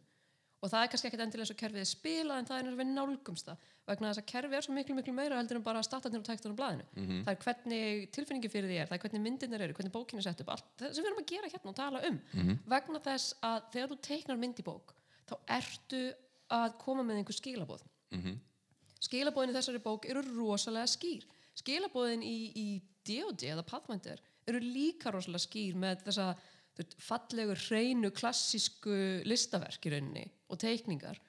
Og það er kannski ekkert endilega og kerfið er spilað en það er eins og við nálgumst það vegna þess að kerfið er svo miklu miklu meira heldur en bara statarnir og tæktur á blaðinu. Það er hvernig tilfinningi fyrir því er það er hvernig myndinir eru, hvernig bókin er sett upp allt það sem við erum að gera hérna og tala um. Vegna þess að þegar þú teiknar mynd í bók þá ertu að koma með einhver skilabóð skilabóðin í þessari bók eru rosalega skýr. Skilabóðin í, í D.O.D. eða Pathfinder eru líka rosalega skýr með þessa veist, fallegu, hreinu, klassísku listaverk í rauninni og teikningar.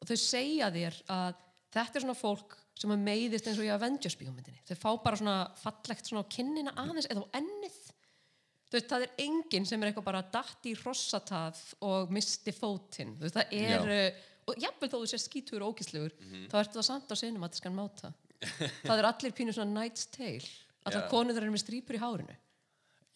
Og þau segja þér að þetta er svona fólk sem er meiðist eins og í Avengers bíómyndinni þau fá bara svona fallegt svona á kinnina aðeins eða á ennið Þú veist, það er enginn sem er eitthvað bara datt í hrossatað og misti fótinn. Þú veist, það er, uh, og jafnvel þó þú sér skítur og ógíslegur, þá ertu það samt á cinematískan máta. það er allir pínu svona Night's Tale. Allar Já. konur eru með strípur í hárinu.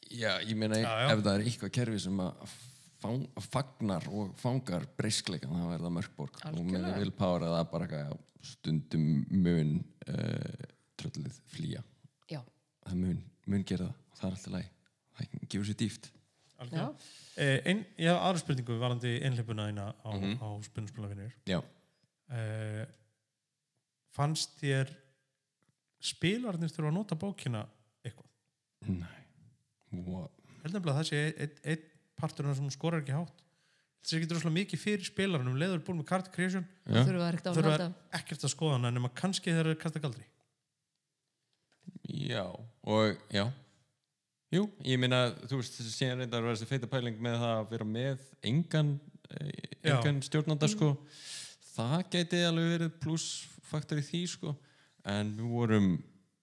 já, ég meina Já, já. ef það er eitthvað kerfi sem að fang, fagnar og fangar breyskleikan þá er það mörkborg og með Algjörlega. willpower að það bara eitthvað, já, stundum mun uh, tröllið flýja. Já. það mun, mun gera það. Og það er alltaf læg það gefur sér dýft. Eh, ein, ég hef aðra spurningu varandi einhleipuna eina á, Mhm. á spunnspulavinnir já, eh, fannst þér spilarnir þurfa að nota bókina eitthvað? Nei. Wow. held nefnilega að það sé einn ein partur sem skorar ekki hátt það sé ekki droslega mikið fyrir spilarnum leður búin með card creation Já. Þurfa það ekkert að þurfa ekkert að skoða hana nema kannski þeir eru kasta galdri. Já, og já. Jú, ég meina, þú veist, síðan reyndar að vera þessi feita pæling með það að vera með engan, eh, engan stjórnanda, sko. Það gæti alveg verið plussfaktor í því, sko. En við vorum,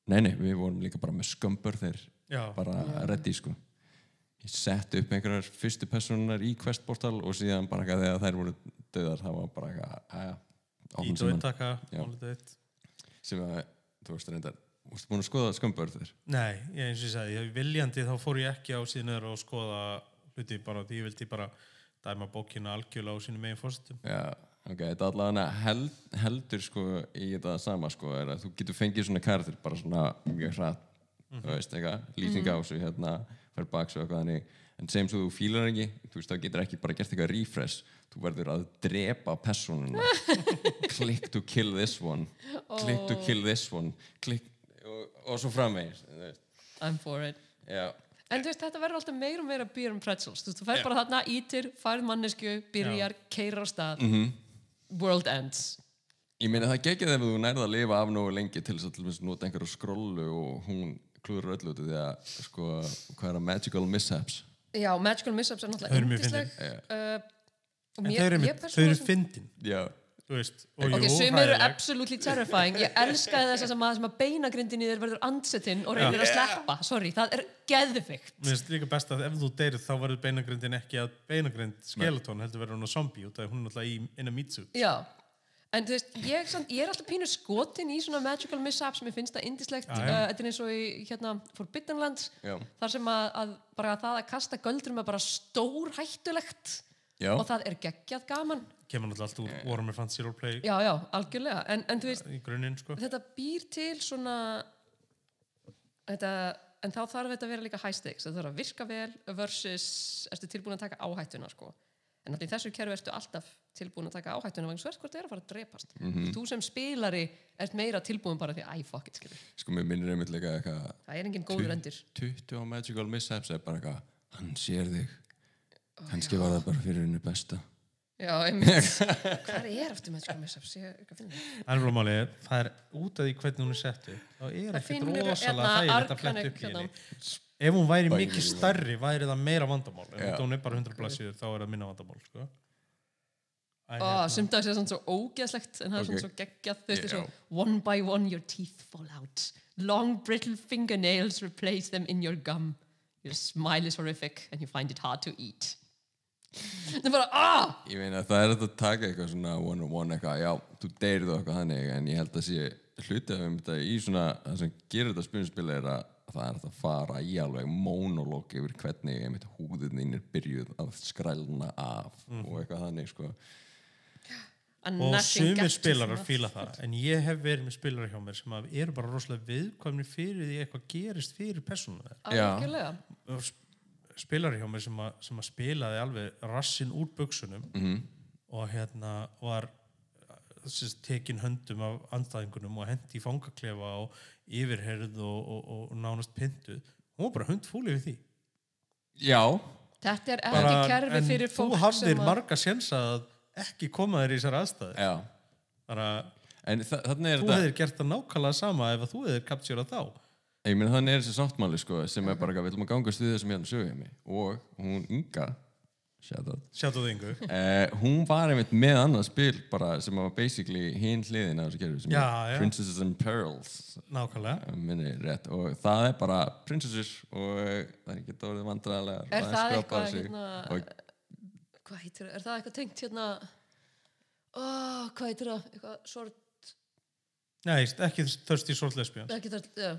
nei, nei, við vorum líka bara með skömbur þeir já, bara reddi, sko ég sett upp einhverjar fyrstu personar í questportal og síðan bara eitthvað þegar þær voru döðar, það var bara eitthvað, Já. sem að, þú veist, reyndar Þú veist búin að skoða skömbur þeir nei, ég eins og ég sagði, ég, viljandi þá fór ég ekki á síðan og skoða hluti bara, því ég vildi bara dæma bókina algjörlega á sínum megin fórstum Já, ok, þetta allavega held, heldur sko í þetta sama sko er að þú getur fengið svona karakter bara svona mjög hratt þú veist eitthvað, lýsing á þessu hérna fær baks og eitthvað þannig en sem þú fílar ekki, þú veist, þá getur ekki bara gert eitthvað refresh, þú verður að drepa personuna click to kill this one. Click to kill this one. Click, og, og svo framvegis. I'm for it. Já, En þú veist, þetta verður alltaf meira og meira beer and pretzels. Þú veist, þú fær bara þarna, ítir, færð mannesku, byrjar, keirir á stað, Mhm. world ends. ég meina það geggið ef þú nærða að lifa af nógu lengi til þess að nota einhverja skrollu og hún klúður öllu út því að sko, hvað er að magical mishaps Já, Magical Mishaps er náttúrulega yndisleg. Uh, En mér, þau eru, þau eru sem- fyndin, já, þú veist. Og Ok, jú, sum eru absolutely terrifying. Ég elskaði þess að sem að, sem að beinagrindin í þér verður andsettinn og reynir að sleppa. Sorry, það er geðvikt. Mér finnst líka best að ef þú deyrið þá verður beinagrindin ekki að beinagrind skeleton heldur verður hún á zombie út af hún er náttúrulega í in a meat suit. Já. En þú veist, ég, samt, ég er alltaf pínu skotin í svona magical mishaps, mér finnst það indislegt, uh, þetta er eins og í hérna, Forbidden Lands, Já. þar sem að, að bara það að kasta göldrum er bara stór hættulegt já, og það er geggjað gaman. Kemur náttúrulega allt úr Warhammer Fantasy Roleplay Já, já, algjörlega, en, en þú veist, í grunninn, sko. þetta býr til svona þetta, en þá þarf þetta að vera líka high stakes, þetta þarf að virka vel versus ertu tilbúin að taka áhættuna sko. En allir í þessu kerfi ertu alltaf tilbúin að taka áhættuna vegna svo er hvort það er að fara að drepast. Þú sem spilari ert meira tilbúin bara því æ, fuck it, skilur sko mér minnir einmitt líka eitthvað það er engin góður endir 20 á magical mishaps er bara eitthvað hann sér þig. Kannski var það bara fyrir henni besta. Já, einmitt. Hvað er aftur sko mishaps, er alveg það er út af því hvernig hún er sett upp. þá er Það ekkert rosalega hérna þægilegt að fletta upp í hérna. henni. Ef hún væri Bæði mikið líka. stærri, væri það meira vandamál. En ef hún er bara 100 blassíður, þá er það minna vandamál, sko. Hérna. sem dags er svona svo ógeðslegt en það er svona svo geggjað þú veist Já. svo one by one your teeth fall out long brittle fingernails replace them in your gum your smile is horrific and you find it hard to eat það er bara ah ég meina það er þetta að taka eitthvað svona one on one eitthvað, já, þú deyrið eitthvað þannig en ég held að sé hluti af um þetta í svona, það sem gerir þetta spilnspil er að það er að fara í alveg monolog yfir hvernig einmitt húðin er byrjuð að skrælna af og eitthvað þannig sko. Og nothing sumir spilarar fíla það. En ég hef verið með spilarar hjá mér sem að eru bara rosalega viðkvæmni fyrir því eitthvað gerist fyrir persónu spilarar hjá mér sem að, sem að spilaði alveg rassin úr buksunum Mhm. og hérna var sérst, tekin höndum af andstæðingunum og hendi í fangaklefa og yfirherð og, og, og, og nánast pyntuð. Hún var bara hundfúl yfir því. Já, þetta er ekki kerfi en fyrir fólk þú hafðir sem að marga sjensa að ekki koma þér í þessar aðstæði já. Þannig að en þa þannig er þú hefðir gert það nákvæmlega sama ef þú hefðir kaptjórað þá. Ég meina þannig er þessi sáttmáli sko sem er bara að við ætlum að ganga stuðið sem hérna sögum og hún Inga shout out, sjáttu þið yngu eh, hún var einmitt með annað spil bara sem var basically hinn hliðin af þessu kerfi sem Já, er já. Princesses and Pearls nákvæmlega. Minni rétt. Og það er bara princesses og það er ekki dórið vandræðilega er það eitthvað hérna og, hvað heitir það, er það eitthvað tengt hérna? Oh, hvað heitir það, eitthvað sort Nei, ekki Thirsty Sword Lesbians ekki þörst, já,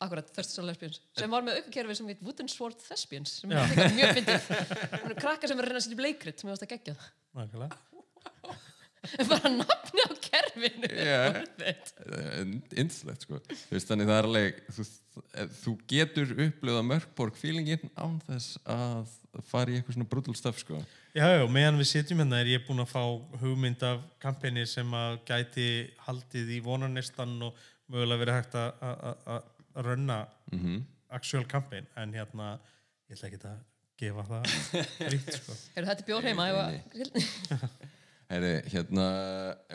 akkurat, Thirst Soul Lesbians sem var með aukakerfi sem heit Wooden Sword Thespians sem er líka mjög fyndið. Hún er krakkar sem er að reyna að setja upp leikrit sem er að geggjað Nákvæmlega. Bara nafni á kerfinu it. innslegt sko. Þú veist, þannig það er alveg þú, þú getur upplöða mörkborg feelingin án þess að fara í eitthvað svona brutal stuff sko. Já, já, meðan við sitjum hérna er ég búinn að fá hugmynd af kampeni sem að gæti haldið í vonarnestan og mögulega verið hægt að- að að- að rönna mm actual campaign en hérna, ég ætla ekki að gefa það frítt, sko. Heyrðu, þetta er bjór heima? Að- Heyri, hérna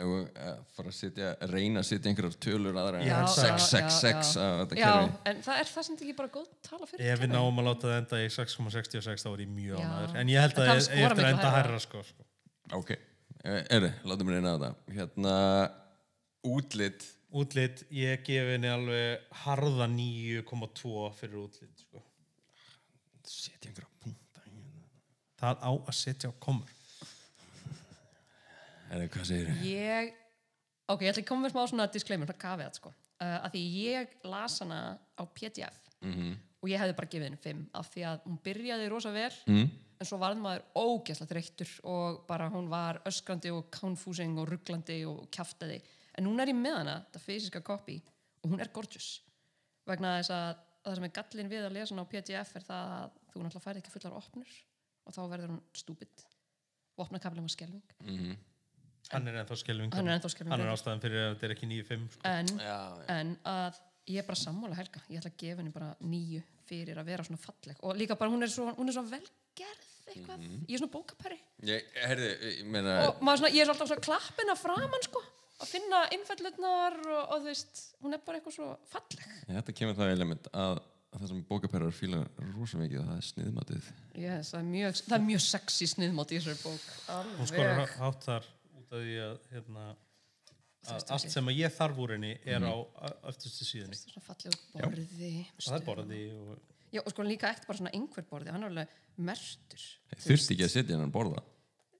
að fara að setja, reyna að setja einhverjar tölur aðra. En Já, já, 666 já, þetta já, kerfi. en það er það sem ekki bara góð tala fyrir Ef við náum að láta það enda í 6,66 þá er ég mjög Já. ánæður en ég held En að það ég eftir að enda hærra. sko, sko. Ok, erri, látum við reyna á þetta Hérna, útlit Útlit, ég gef henni alveg harða 9,2 fyrir útlit sko. setja einhverja punta hérna. Það á að setja á komur Erri, hvað segir þið? ég ok, ég ætla að koma með smá svona disclaimer, svona kaveat sko uh, að því ég las hana á PDF Mhm. og ég hefði bara gefið henni 5 af því að hún byrjaði rosa vel Mm? en svo varð maður ógæsla þreyttur og bara hún var öskrandi og confusing og rugglandi og kjaftaði en hún er í með hana, þetta fysiska copy og hún er gorgeous vegna þess að það sem er gallin við að lesa hana á PDF er það að þú náttúrulega færið ekki fullar opnur og þá verður hún stúpid vopnakaflin var skelving Mhm. Hann er ennþá skelving. Hann er ennþá skelfing. Hann er ástæðan fyrir að þetta er ekki 9-5. Sko. en, Já, já. en að ég er bara sammála Helga ég ætla að gefa henni bara nýju fyrir að vera svona falleg og líka bara hún er svo, hún er svo velgerð eitthvað, ég er svona bókapæri Ég, herði, ég meina, og svona, ég er alltaf svona klappina framan sko, að finna innfællutnar og, og þú veist, hún er bara eitthvað svo falleg. Þetta kemur það element að, að það sem bókaperrar fíla rosa mikið það er sniðmatið. yes, það, er mjög, það er mjög sexy sniðmátt í þessari bók. Hún skorar alveg. hátt þar út af því að hérna, að allt sem að ég þarf úr henni er á öftustu síðunni. svona falleg borði það er borði og já, og sko líka ekkert bara svona einhver borði hann er alveg mertur Þurfti ekki að setja hennan borða.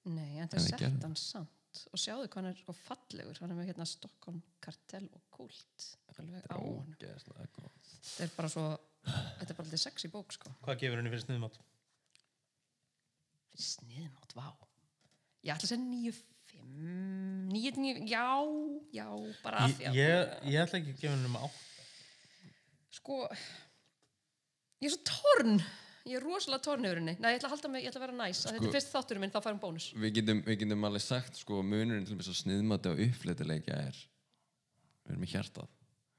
nei, en það sett hann samt og sjáðu hvað hann er sko fallegur. Hann er með hérna Stockholm kartell og kult alveg á hann þetta er bara svo þetta er bara alltaf sexy bók sko. Hvað gefur henni fyrir sniðmátt? fyrir sniðmátt, vá. Ég ætla að segja 9-5 9-9, já, já bara af Ég, því að ég, ég ætla ekki að gefa henni um átt. sko ég er svo torn ég er rosalega torn yfir henni nei, ég ætla að halda mig, ég ætla að vera næs að þetta Sko- er fyrst þátturinn minn, þá færum bónus Við getum, við getum alveg sagt, sko, munurinn til þess að sniðmati og uppleitileikja er, við erum í hjartað.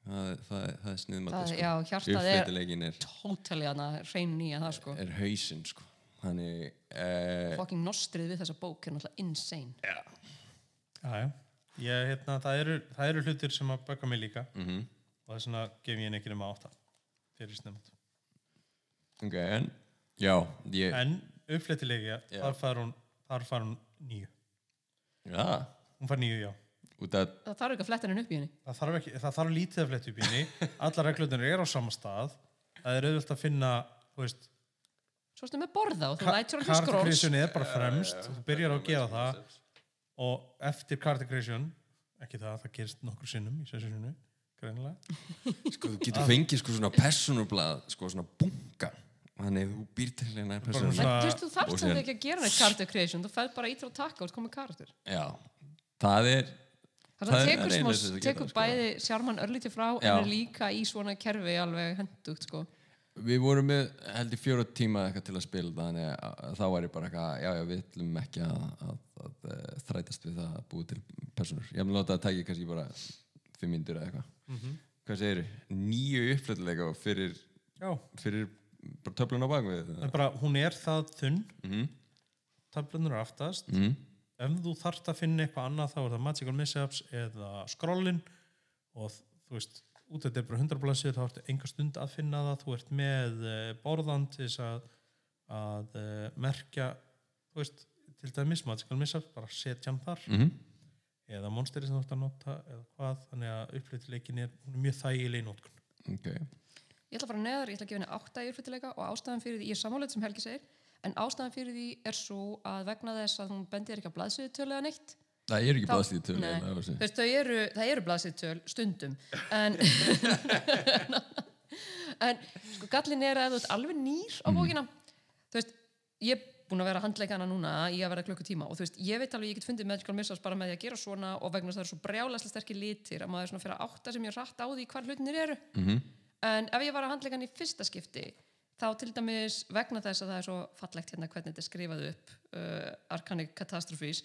Það, það, er- það er sniðmati, Það- sko. já, hjartað er- Uppleitileikin er, tótali hana, hrein nýja það sko er hausinn, sko. Þannig, eh, fucking nostrið við þessa bók er náttúrulega insane Já, já. Ég, hérna, það, eru, það eru hlutir sem að böka mig líka mhm. og þess vegna gef ég henni ekki um átt fyrir sniðmátt. Ok, en, já, ég, En uppflettilega, Já. þar fær hún, þar fær hún nýju. já, Hún fær nýju, já. út af, það þarf ekki að fletta henni upp í henni Það þarf, ekki, það þarf lítið að fletta upp í henni. Allar reglunir eru á sama stað. Það er auðvitað að finna, þú veist, svo ertu með borða og þú lætur hann til skróls Card er bara fremst. Þú byrjar á að gera það og eftir creation, ekki það, það gerist nokkur sinnum í sessjónu, greinilega. sko, þú getur fengið, sko, svona personublað, sko, svona bunga. Þannig, þú býr til hérna en þú sem síðan- ekki að gera neitt character creation. Þú færð bara ít og taka og þú komið karakter. Já, það er, Það að er- tekur, það er getur, tekur sko. bæði sjármann örlítið frá Já. en er líka í svona kerfi alveg hendugt sko. Við vorum með held í fjóra tíma eitthvað til að spila þannig að þá var ég bara eitthvað já já við ætlum ekki að, að, að, að þrætast við það að búa til personur ég hef látað að tækja kannski bara fimm myndur eða eitthvað. Hvað segir nýju uppflættilega fyrir, Já, fyrir bara töflun á bakvið bara hún er það þunn, mm töflunur er aftast. -hmm. Ef þú þarft að finna eitthvað annað þá er það Magical Mishaps eða Scrollin. Og þú veist, út af þetta er bara 100 blaðsir þá ertu enga stund að finna það. Þú ert með uh, borðan til þess að, að uh, merkja þú veist, til dæmis Magical Mishaps bara setja hann þar. Mm eða monsteri sem þú ert að nota eða hvað, þannig að upplýttileikin er, mjög þægileg í nótkun ok ég ætla að fara neðar, ég ætla að gefa henni átta í uppfyllileika og ástæðan fyrir því, ég er sammálega sem Helgi segir en ástæðan fyrir því er svo að vegna þess að hún bendir ekki á blaðsöðu tölu eða neitt. Það er ekki töl Nei. eiginlega, Þú veist, eru, það eru blaðsittöl stundum. En en sko gallin er að þú ert alveg nýr á bókina. Þú veist, ég er búin að vera að handleika hana núna í að vera klukkutíma og þú veist, ég veit alveg ég get fundið Missiles bara með því að gera svona og vegna þess að það eru svo brjálæslega sterkir litir að maður er svona fyrir að átta sem ég rætt á því hvar hlutinir eru. Mhm. En ef ég var að handleika hann í fyrsta skipti þá til dæmis vegna þess að það er svo fallegt hérna hvernig þetta er skrifað upp uh, Arcanic Catastrophes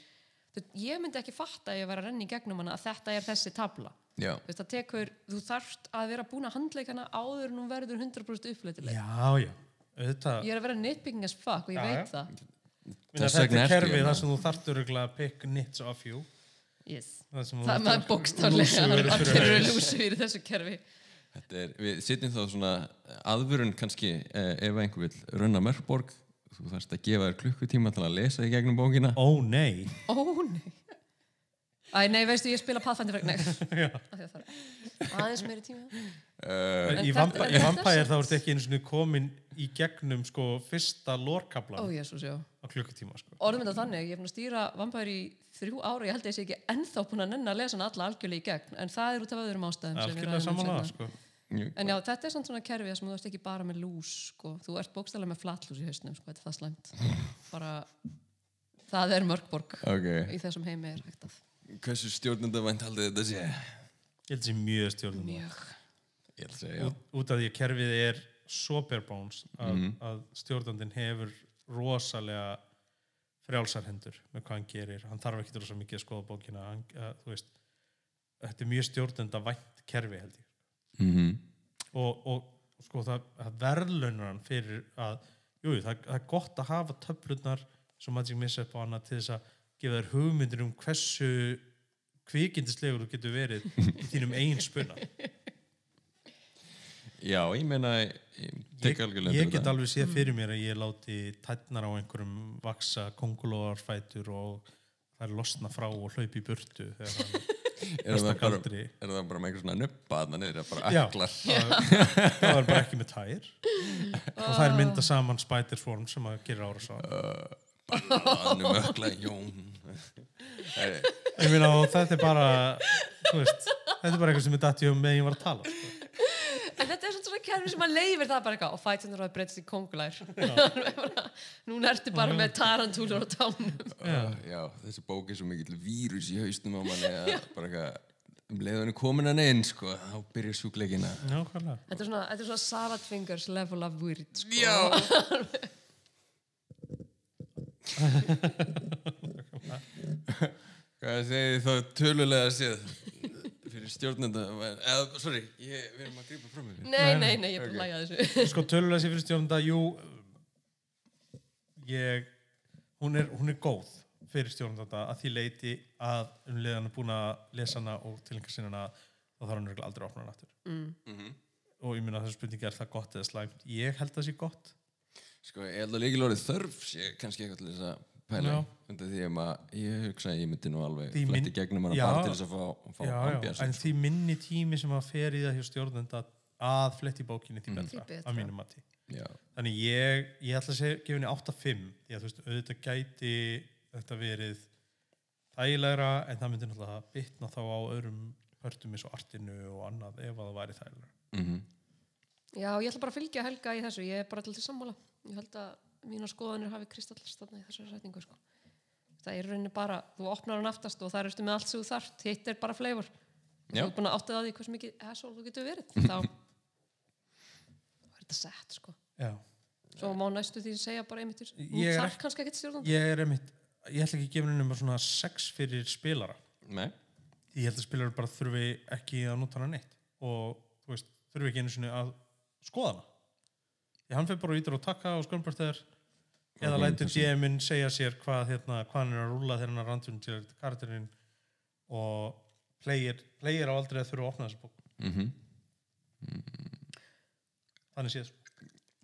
ég myndi ekki fatta að ég var að renna í gegnum hana að þetta er þessi tabla. Veist, tekur, þú þarft að vera búin að handleika hana áður en hún verður 100% uppleitileg Já, já, auðvitað. Ég er að vera nitpicking as fuck og ég Já, veit það. Þess Þetta er kerfið hérna. þar sem þú þarftur að pick nits off you. Yes. Það, það er fyrir allir eru lúsir í þessu kerfi er, við sitjum þá svona aðvörun kannski eh, ef einhver vil runna Mörkborg. Þú þarfst að gefa þér klukkutíma til að lesa í gegnum bókina. Ó nei. Ó nei. Æ, nei, veistu, ég spila Pathfinder fyrir, nei, aðeins meiri tíma. uh, En Í er Vampire þá ertu ekki einu svona komin í gegnum sko fyrsta Ó, lórkablan jésús, já. Á klukkutíma sko. Orðum þetta þannig, ég er búin að stýra Vampire í þrjú ára, ég held að ég sé ekki ennþá búin að nenn að lesa hann alla algjörlega í gegn, en það er út af öðrum ástæðum. ræðum um sko. En já, þetta er samt svona kerfi sem þú ert ekki bara með lús, sko. Þú ert bókstæðlega með flatlús í hausnum, sko, þetta er það slæmt. Bara, það er mörgborg ok, í þessum heimi er hægt að hversu stjórnendavænt haldið þetta sé Ég held mjög stjórnum mjög. að já út, út af því að kerfið er svo bare bones að, Mhm. að stjórnandinn hefur rosalega frjálsar hendur með hvað hann gerir. Hann þarf ekki rosa mikið að skoða bókina. Hann, að, þú veist, þetta er mjög stjórnanda vænt kerfi held ég. Mm og, og sko það, það verðlaunar hann fyrir að jú, það, það er gott að hafa töflurnar sem Magic Missep og annað til þess að gefa þér hugmyndir um hversu kvikindislegur þú getur verið í þínum eigin spuna. Já, ég meina ég, ég, ég get alveg séð fyrir mér að ég láti tætnar á einhverjum vaksa kongulóarfætur og það er losna frá og hlaupi í burtu þegar hann er það, galdri. er það bara með einhver svona nubba þarna niður, bara Já. aklar það, það var bara ekki með tær. Og það er mynda saman Spider Swarm sem að gera ára svo Annum ökla, jón ég meina og þetta er bara þú veist, þetta er bara eitthvað sem er dætt í um meðan ég var að tala sko. En þetta er svona svona kerfi sem að leifir það bara eitthvað og fætinur að breytast í kongulær. Núna ertu bara með tarantúlur á tánum. Já. Já, þessi bók er svo mikill vírus í haustum á manni að bara eitthvað um leiðan er komin hann inn, sko, þá byrjar sjúkleikina nákvæmlega Þetta er svona, þetta er svona salad fingers level of weird, sko. Já Hvað segir þið þá tölulega séð fyrir stjórnenda eða, sorry, ég, við erum að grípa fram yfir. Nei, nei, nei, ég er bara að læga þessu. sko tölulega sér fyrir stjórnanda jú ég hún er, hún er góð fyrir stjórnanda að því leiti að um leiðan er búin að lesa hana og tilenga sinna hana þá þarf hann aldrei að opna hana aftur. Mhm. og ég minna þessu spurningi er það gott eða slæmt? Ég held að það sé gott. Sko, ég held að líkilorðið þörf sé kannski eitthvað til þess að undir því að maður, ég hugsa að ég myndi nú alveg fletti gegnum hana Já. bara til þess að fá, fá já, já, en því minni tími sem að fer í það hjá stjórnanda að fletti bókinni því betra, Því betra. að mínum mati þannig ég, ég ætla að segja, gefa henni 8-5 því að þú veist, auðvitað gæti þetta verið þægilegra en það myndi náttúrulega bitna þá á öðrum hörtum eins og artinu og annað ef að það væri þægilegra mhm Já, ég ætla bara að fylgja Helga í þessu. Ég er bara til til sammála. Ég held að mína skoðanir hafi kristallast þarna í þessari setningu, sko. Það er í rauninni bara, þú opnar hann aftast og það erstu með allt sem þú þarft. Hitt er bara flavor. Þú er búin að áttið að því hversu mikið asshole þú getur verið. Þá er þetta sett, sko. já, Svo má næstu því segja bara einmitt þú Ég er ég er einmitt ég ætla ekki að gefa henni nema svona 6 fyrir spilara Nei, ég held að spilarar bara þurfi ekki að nota hana neitt og þú veist, þurfi ekki einu sinni að skoða hana því hann fyrir bara ítur og taka og skömbart eða Ok, lætur. DM-in segja sér hvað, hérna, hvað hann er að rúla þegar hann er randum til karakterinn og player, player á aldrei að þurfa að opna þessu bók mhm þannig séð.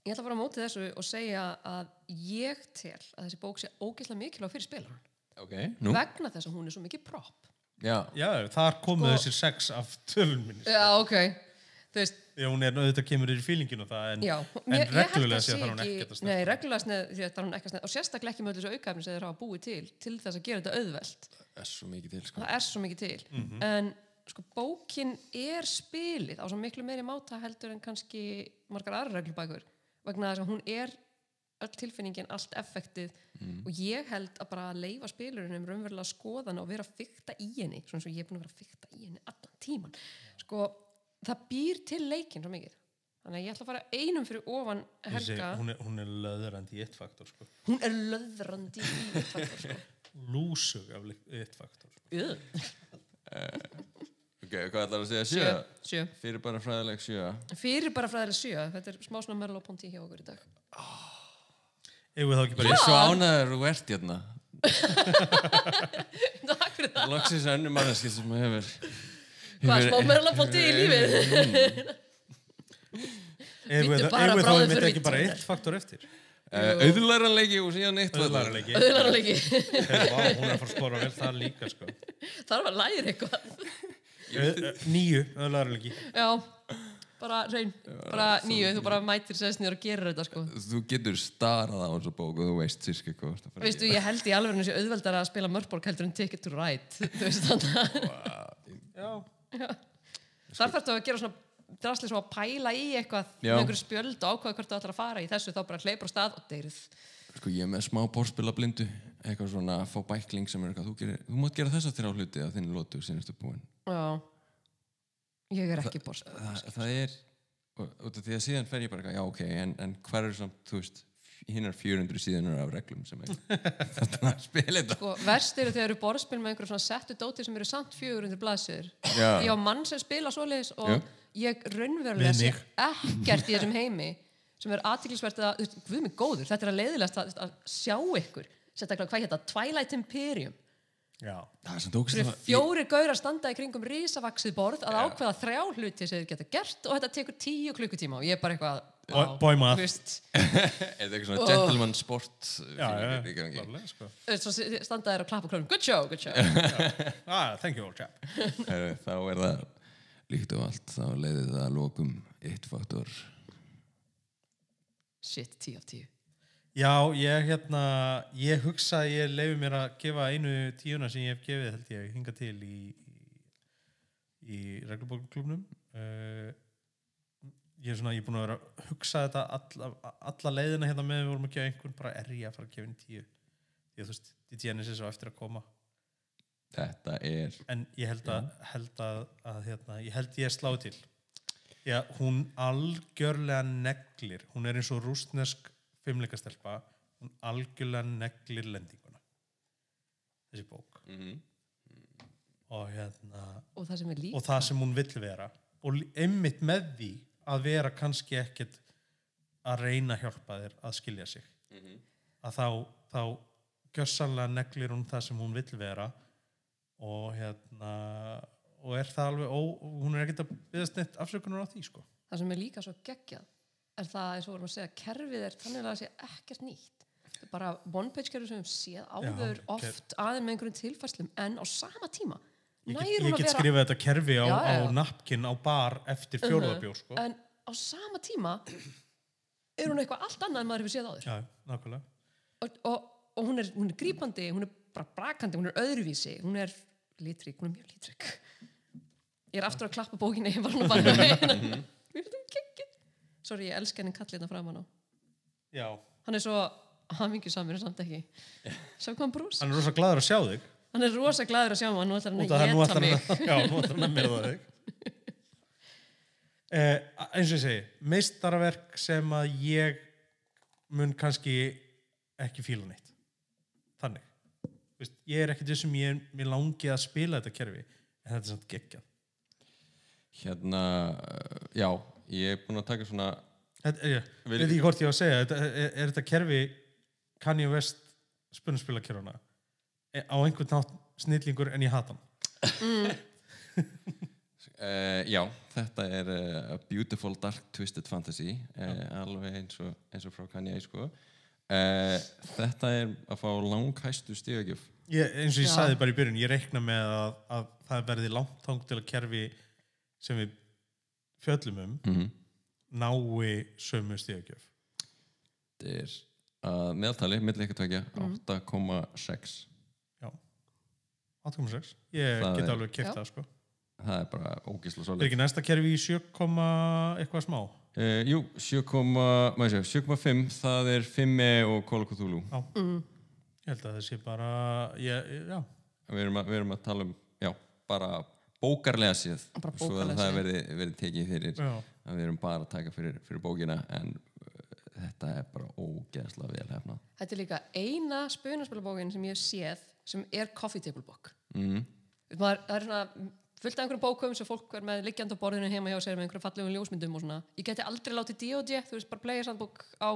Ég ætla að fara á móti þessu og segja að ég tel að þessi bók sé ógeðslega mikilvæg fyrir spilaran. Ok, nú Vegna þess að hún er svo mikið prop. Já, já, þar komu Sko- þessir sex af tölun minni Já, ok. Þú veist, að hún er auðvitað kemur þér í fílinginu það en, já. en ég reglulega að sé sé þarf hún ekkert að Nei, reglulega því að þarf hún ekki að sneð og sérstaklega ekki með öllu þessu aukaefni sem þeir hafa búið til til þess að gera þetta auðvelt. það er svo mikið til sko. Það er svo mikið til. Mhm. En sko, bókin er spilið á svo miklu meiri máta heldur en kannski margar aðra reglubækur vegna þess að hún er öll tilfinningin, allt effektið Mhm. og ég held að bara að leifa spilurinnum raunverulega að skoða hana og vera að fykta í henni svona eins og ég er búin að vera að fykta í henni allan tíman sko, það býr til leikinn svo mikið þannig að ég ætla að fara einum fyrir ofan Ég segi, Helga, hún, er, hún er löðrandi í eitt faktor sko. hún er löðrandi í þetta sko. lúsug af eitt faktor sko. Ugh. Ok, hvað ætlar að segja? sjö, Sjö? sjö Fyrir bara fræðileg sjö fyrir bara fræðilega sjö þetta er smá svona Merlot Ponty hjá okkur í dag ekki Ég bara er svo ánæður þú ert hérna takk fyrir það Loksins önnum manneski sem hefur hvað smá Ponty í lífið? Bíddu þá einmitt fyrir ekki bara eitt faktor eftir? Uh, Auðlæranleiki og síðan eitt Vá, hún er að fara að skora vel það líka sko. þarf að læra eitthvað. Níu, öðlarleiki já bara reyn, bara nýju, þú bara mætir sérst niður og gerir þetta sko. Þú getur starað á þessu bók og þú veist sirka hvað þú ert að fara að veistu, ég held í alveg þessi auðveldar að spila mörgborg heldur en Ticket to Ride þú veist þannig Já, þar þarf að gera svona drasli svo að pæla í eitthvað með einhverju spjöld og ákvaða hvert þú ætlar að fara í þessu þá bara hleypur á stað og deyrið. Sko ég er með smá borspila blindu eitthvað svona að fá bækling sem er eitthvað þú, gerir, þú mátt gera þess að þrjá hluti að þinn lótu sínastu búin já. Ég er ekki borst það, það er og, og því að síðan fer ég bara eitthvað, já ok en, en hver eru samt, þú veist hinnar 400 síðanur af reglum sem er þetta að spila þetta Sko, verst eru þegar eru borðspil með einhverjum svona settu dóti sem eru samt 400 blaðsir. Já. Ég á mann sem spila svoleiðis og Já. ég raunverulega Við sé ekkert í þessum heimi sem er aðtiklisvert að, guð mig góður, þetta er að leiðilegast að, að sjá ykkur. Sérstaklega, hvað hérna, Twilight Imperium. Já. er fjóri gaurar standa í kringum risavaksið borð að ákveða þrjá hluti sem þeir geta gert og þetta tekur tíu klukkutíma og ég er bara eitthvað Er þetta eitthvað svona gentleman sport? Já, já, í gangi? klárlega, sko. svo standa þeir og klappa klunum good show, good show. Ah, thank you, old chap. Heru, þá er það líkt og allt þá leiði það að lokum eitt faktor. Shit, tíu af tíu. Já, ég hérna, ég hugsa að ég leifi mér að gefa einu tíuna sem ég hef gefið, held ég, hinga til í, í, í reglubóklubnum. Uh, ég er svona, ég er búin að vera að hugsa þetta alla, alla leiðina hérna með við vorum að gefa einhvern, bara er ég að fara að gefa henni tíu. Því að þú veist, í Genesis á eftir að koma. þetta er En ég held að, held að, að hérna, ég held ég slá til. Já, hún algjörlega neglir, hún er eins og rústnesk fimmleikastelpa, hún algjörlega neglir lendinguna. Þessi bók. Mhm. Og hérna, og það sem er og það sem hún vill vera. Og einmitt með því að vera kannski ekkit að reyna að hjálpa þér að skilja sig. Að þá, þá gjössanlega neglir hún það sem hún vill vera og hérna og er það alveg, ó, hún er ekkert að byggðast neitt afsökunar á því, sko. það sem er líka svo geggjað er það eins og vorum að segja kerfið er þannig að það sé ekkert nýtt Þetta bara one page kerfið sem við séð áður Já, oft aðeins með einhverjum tilfærslum en á sama tíma Ég get, ég get skrifað þetta kerfi á, Já, já, á já. napkin á bar eftir fjórðabjór, sko. en á sama tíma er hún eitthvað allt annað en maður hefur séð áður Já, nákvæmlega. og, og, og hún, er, hún er grípandi, hún er bara brakandi, hún er öðruvísi hún er litrík, hún er mjög litrík ég er aftur að klappa bókinni ég var nú bara Mhm. sorry, ég elska henni kallina framan á Já. hann er svo hamingjusamur en samt ekki hann Hann er rosa gladur að sjá þig. Hann er rosa glaður að sjá mig, nú ætlar hann að nú geta mig hann að, já, nú ætlar hann að myrða þig. Eh, eins og ég segi, meistaraverk sem að ég mun kannski ekki fíla neitt. Þannig. Vist, ég er ekkert þessum ég mér langi að spila þetta kerfi, en þetta er samt geggjað. hérna, já ég er búin að taka svona Þetta, ég, veit ekki hvort ég á að segja, þetta, er, er þetta kerfi Kanye West spunnspilakerfuna á einhvern nátt snillingur en ég hata hann. Uh, já, þetta er uh, a beautiful dark twisted fantasy uh, alveg eins og, eins og frá Kanye sko. uh, þetta er að fá langhæstu stígagjöf Ég, eins og ég Já. sagði bara í byrjun, ég reikna með að, að það verði langt þang til að kerfi sem við fjöllum um mm -hmm. nái sömu stíðagjöf. þetta er að meðaltali, milli ekki tvekja 8,6 Já. 8,6. Ég Það get er- alveg kert Já. það, sko. það er bara ógisla Er svolít ekki næsta kerfi í 7, eitthvað smá? uh, jú, 7,5 7,5 það er 5 og Cthulhu Já. Ég held að það sé bara, ég, já, við erum, að, við erum að tala um já, bara bókarlega séð Bara svo að bókarlega það séð. verði, verði tekið fyrir já. að við erum bara að taka fyrir, fyrir bókina en uh, þetta er bara ógeðslega vel hefnað þetta er líka eina spunaspilabókin sem ég hef séð sem er coffee table book mm. maður, það er svona fullt af einhverjum bókum sem fólk er með liggjandi á borðinu heima hjá sér með einhverjum fallegum ljósmyndum og svona ég geti aldrei látið D.O.D. þú veist bara playersandbók á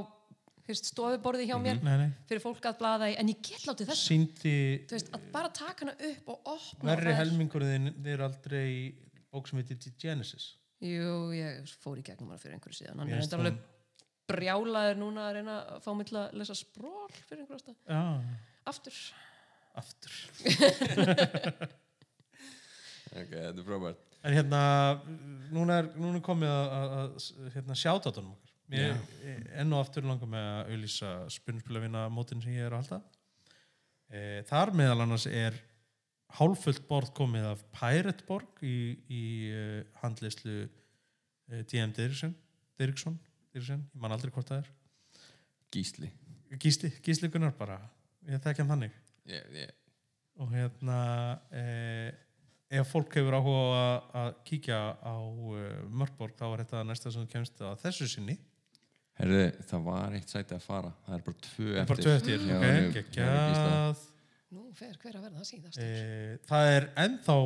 þú veist, stofuborði hjá mér Nei, nei. fyrir fólk að blaða í en ég get látið þess Sýndi veist, að bara taka hana upp og opna verri það er- aldrei bók sem heitir Genesis. Jú, ég fór í gegnum hana fyrir einhverju síðan hann Mér er alveg brjálaður núna að reyna að fá mig til að lesa spról fyrir einhverju ástæð Já, aftur aftur. ok, þetta er frábært En hérna, núna er, núna er komið að, að, hérna, sjáta á tónum okkar. Mér enn og aftur langar með að auðlýsa spunnspilavina mótin sem ég er að halda. E, þar meðal annars er hálfullt borð komið af Pirate Borg í, í uh, handleyslu uh, DM Dyrksson, Dyrksson, Dyrksson, ég man aldrei hvort það er. Gísli Gísli, Gísli Gunnar bara, ég þekki hann þannig. Ég, ég, og hérna eh, ef fólk hefur áhuga að, að kíkja á uh, Mörkborg þá er þetta næsta sem kemst að þessu sinni Herðu, það var eitt sæti að fara. Það er bara tvö eftir. bara tvö eftir, Já, ok, Hjá- hjá Gísla. geggjað Nú fer hver að verða það síðast. e, Það er ennþá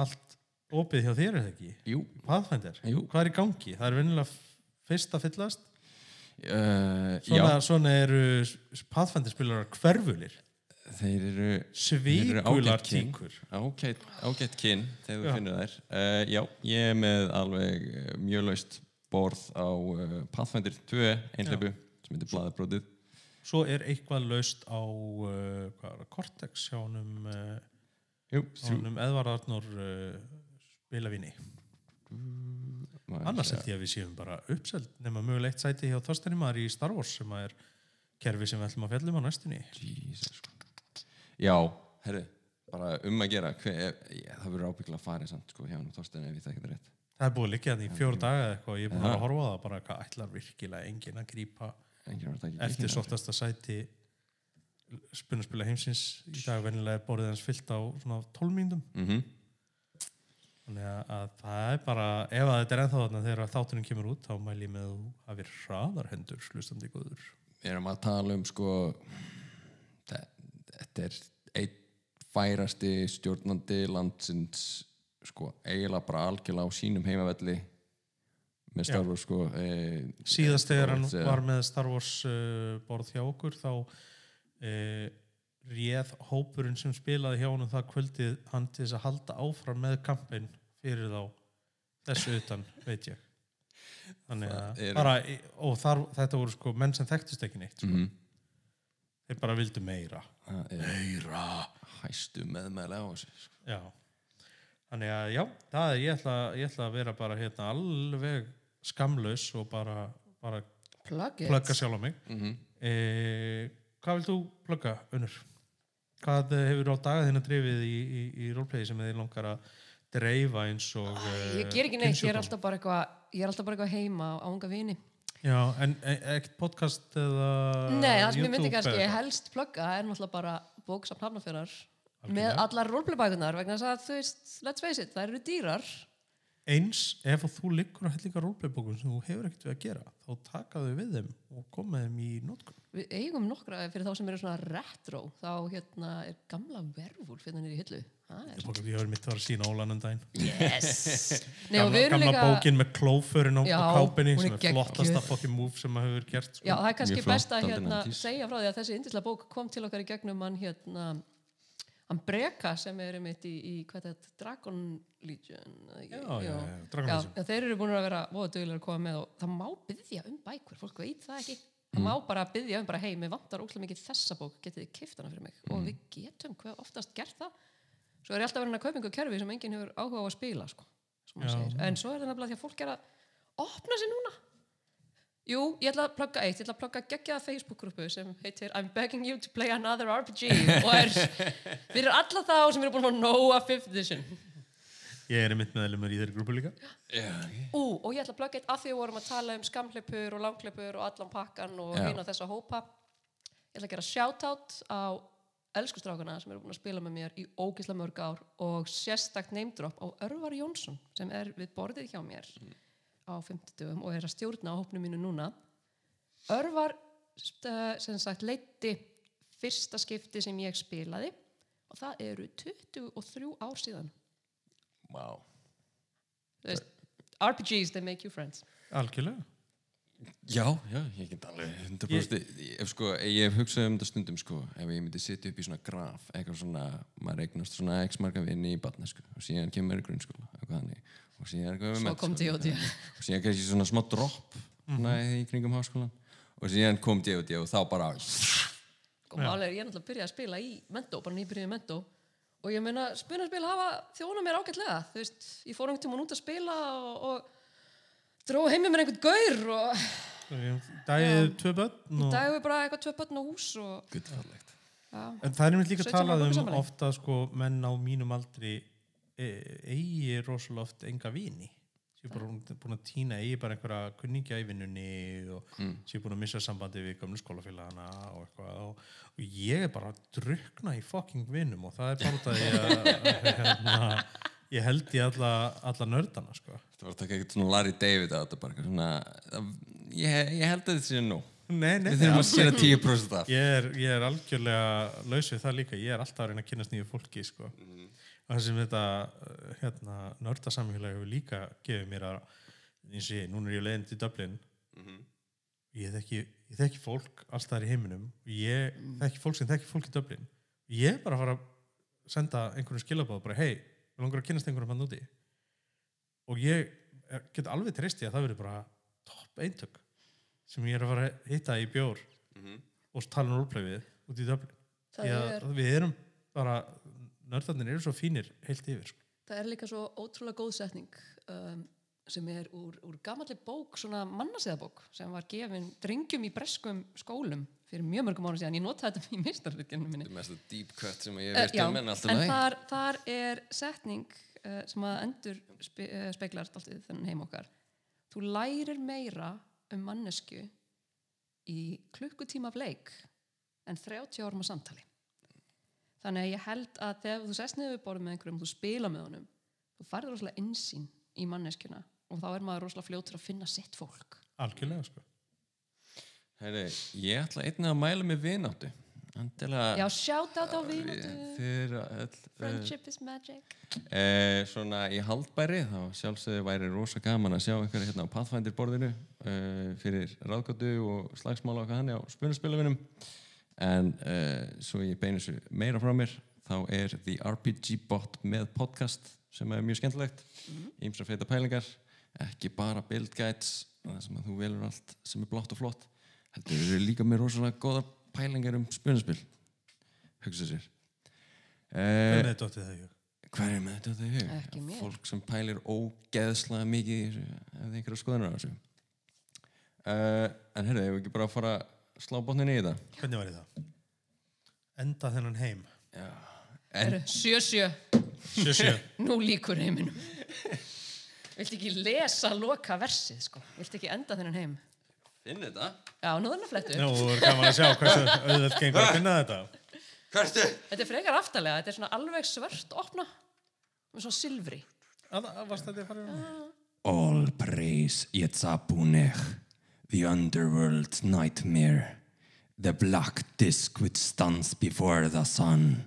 allt opið hjá þér, er það ekki? Jú. Pathfinder, Jú. hvað er í gangi? Það er venjulega fyrst að fyllast Uh, Svona, svona eru Pathfinder spilarar hverfulir þeir eru þeir eru Svíkular ágætt ágætt, kyn þegar Já. þú finnur þær. Uh, já, ég er með alveg uh, mjög laust borð á uh, Pathfinder 2 einhleipu sem heitir Blaðabrótið. Svo er eitthvað laust á uh, er Cortex hjá þrjú. honum Edvard Arnór uh, spilavinni Maður annars held ég að við séum bara uppseld nema mögulegt sæti hjá Þorsteini maður í Star Wars sem er kerfi sem við ætlum að fjallum á næstunni Jesus. Já, herru, bara um að gera hver, ég, það verður ábyggla að fara samt sko, hjá hann Þorstein ef ég það rétt. Það er búið liggja þannig í fjóru daga eða eitthvað og ég er búin að vera horfa á það bara hvað ætlar virkilega enginn að grípa eftir kíkina. sóttasta sæti spunarspila heimsins. Í dag venjulega er borðið hans fyllt á svona 12 mínútum. Mhm. þannig að, að það er bara ef að þetta er ennþá þarna þegar þátturinn kemur út þá mæl ég með að þú hafið hraðar hendur slustandi góður. Við erum að tala um sko þetta er einn færasti stjórnandi landsins sko eiginlega bara algjörlega á sínum heimavelli með Já. starfur sko e, síðast þegar hann Star Wars, var með Star Wars uh, borð hjá okkur þá uh, réð hópurinn sem spilaði hjá honum það kvöldið hann til þess að halda áfram með kampin fyrir þá þessu utan veit ég þannig að eru- bara, og þar, þetta voru sko menn sem þekktust ekki neitt sko. Mhm. þeir bara vildu meira Meira hæstu meðmæli á þessu sko. já þannig að já, það er, ég, ætla, ég ætla að vera bara hérna alveg skamlaus og bara, bara plugga sjálf á mig Mhm. e, hvað vil þú plugga, Unnur? hvað eh, hefur á daga þína drifið í, í, í roleplayi sem þið langar að dreifa eins og Ég ger ekki neitt, ég er alltaf bara eitthvað ég er alltaf bara eitthvað heima á unga vini já, en e- ekkert podcast eða Nei, það sem ég myndi YouTube kannski helst plugga er náttúrulega bara bóksafn hafnafjörðar með allar roleplaybækunar vegna þess að þú veist, let's face it, það eru dýrar eins ef þú liggur að hellinga roleplaybókum sem þú hefur ekkert við að gera þá taka þau við þeim og koma þeim í nótkun Við eigum nokkra fyrir þá sem eru svona retro. Þá hérna er gamla verfúl fyrir nýri hillu. Það er ég hefur mitt að vera sína ólanum daginn. Yes. Gamla, gamla líka bókin með klófurinn á, á kápinni sem er flottasta fokkin move sem maður hefur gert sko. Já, það er kannski best að hérna, 90s. segja frá því að þessi indislega bók kom til okkar í gegnum hann hérna hann Breka sem er einmitt í, í hvað er þetta, Dragon Legion? Já, já, Dragon Legion. þeir eru búin að vera duglega að koma með og það má byggja um bækur, fólk veit það ekki Mm. það má bara byggja um bara hei, mér vantar ókslega mikið þessa bók, getið þið kift hana fyrir mig Mm. og við getum hvað oftast gert það svo er alltaf verið að kaupa einhver kerfi sem enginn hefur áhuga á að spila sko, en svo er það nefnilega því að fólk er að opna sig núna Jú, ég ætla að plugga eitt, ég ætla að plugga geggjaða Facebook-grúpu sem heitir I'm begging you to play another RPG og er fyrir alla þá sem eru búin að nóa 5th edition. ég er einmitt meðlumur í þeirri grúpu líka Já, ok. Ú, og ég ætla að plugga eitt af því við vorum að tala um skamleipur og langleipur og allan pakkan og Já. hina þessa hópa. Ég ætla að gera shoutout á elskustrákana sem eru búin að spila með mér í ógislega mörg ár og sérstakt neymdrop á Örvar Jónsson sem er við borðið hjá mér á 50 og er að stjórna á hópnum mínu núna. Örvar st- sem sagt leiti fyrsta skipti sem ég spilaði og það eru 23 ár síðan. Þú veist, RPGs, they make you friends. algjörlega Já, já, ég get alveg 100% ég, ef, sko, ég hef hugsað um þetta stundum sko, ef ég myndi sitja upp í svona graf eitthvað svona, maður eignast svona x marga vinni í batnesku og síðan kemur í grunnskóla eitthvað þannig. Og síðan eitthvað við Svo kom D.O.D.. og síðan kannski svona smá dropp svona í kringum háskólan og síðan kom D.O.D. og þá bara og málega Sko, er ég náttúrulega að byrja að spila í Mendo, bara nýbyrjuði Mendo og ég meina, spunarspil hafa þjóna mér ágætlega. Þú veist, ég fór einhvern tímann dró heimið mér einhvern gaur og dagið tvö börn og, dag er bara eitthvað tvö börn á hús og já, en það er einmitt líka 17 talað um ofta sko menn á mínum aldri e, eigi rosalega oft enga vini. Séu bara búin að týna eigi bara einhverja kunningja í vinnunni og mm. séu búin að missa sambandi við gömlu skólafélagana og eitthvað og, og ég er bara að drukna í fucking vinnum og það er bara því að hérna, ég held í alla, alla nördana sko. Það var að taka eitthvað svona Larry David á þetta bara svona, það- ég, ég held að þetta sé nú. Nei, nei, Við þurfum að skera 10% af. ég er, ég er algjörlega laus við það líka, ég er alltaf að reyna að kynast nýju fólki sko. og það sem þetta uh, hérna, nördasamfélagi hefur líka gefið mér að eins og ég, núna er ég leiðin til Dublin ég þekki, ég þekki fólk alls staðar í heiminum ég þekki fólk sem þekki fólk í Dublin ég er bara að fara að senda einhverjum skilabóð bara hei, við langar að kynast einhverjum hann úti. Og ég er- get alveg treysti að það verður bara topp eintök sem ég er að fara að hitta í bjór og tala um rúpleifið út í að er, við erum bara nördarnir eru svo fínir heilt yfir sko. það er líka svo ótrúlega góð setning um, sem er úr, úr gamalli bók, svona mannasiðabók sem var gefin drengjum í breskum skólum fyrir mjög mörgum árum síðan. Ég notaði þetta í mistarrykjunum minni. Þetta er mest deep cut sem ég veit já, um en alltaf en læg. þar, þar er setning uh, sem að endur spe, uh, speiklar alltaf þennan heim okkar þú lærir meira um mannesku í klukkutíma af leik en 30 árum á samtali þannig að ég held að þegar þú sest niður við borðum með einhverjum, þú spila með honum þú færður rosalega insýn í manneskuna og þá er maður rosalega fljótur að finna sitt fólk algjörlega sko. Heyri, ég ætla einnig að mæla með vináttu. Endilega... Já, shout out á eru öll... eh, Friendship is magic. Eh, svona í haldbæri þá sjálfsögðu væri rosa gaman að sjá ykkur hérna á Pathfinder borðinu eh, fyrir ráðgáttu og slagsmála hvað hann á spunaspilavinum en eh, svo ég beinu þessu meira frá mér þá er The RPG Bot með podcast sem er mjög skemmtilegt. Ímsa feita pælingar ekki bara build guides það sem að þú velur allt sem er blátt og flott heldur eru líka með rosalega góða pælingar um spunaspil hugsa sér eh, hvernig er dottið það í hug? Hver er með þetta þau hug? Ekki mér. Fólk sem pælir ógeðslega mikið í þessu, ef þið einhverja skoðunar á þessu. Uh, en heyrðu, ég ekki bara að fara að slá botnin í þetta? hvernig var það? enda þennan heim Já. En, Sjö, sjö, sjö sjö nú líkur heiminum Viltu ekki lesa loka versið, sko? Viltu ekki enda þennan heim? Finn þetta? Já, nú þannig að flettu. Nú, er gaman að sjá hversu auðvöld gengur að finna þetta Hverstu? Þetta er frekar aftalega, þetta er svona alveg svört opna, með svona silfri. Um? All praise Yetzapunech, the underworld nightmare, the black disk which stands before the sun.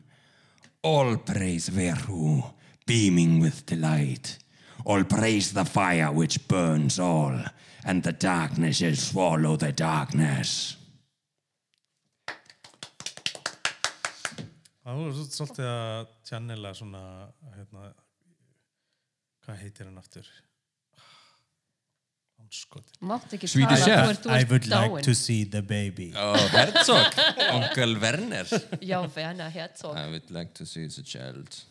All praise Verhu, beaming with delight. All praise the fire which burns all, and the darkness shall swallow the darkness. Það var svo- svolítið að tjannela svona hérna, hvað heitir hann aftur? Swedish tala, Chef. þú ert, þú ert dáin. see the baby Ó, Herzog, onkel Werner. Já, Venna Herzog. I would like to see the child.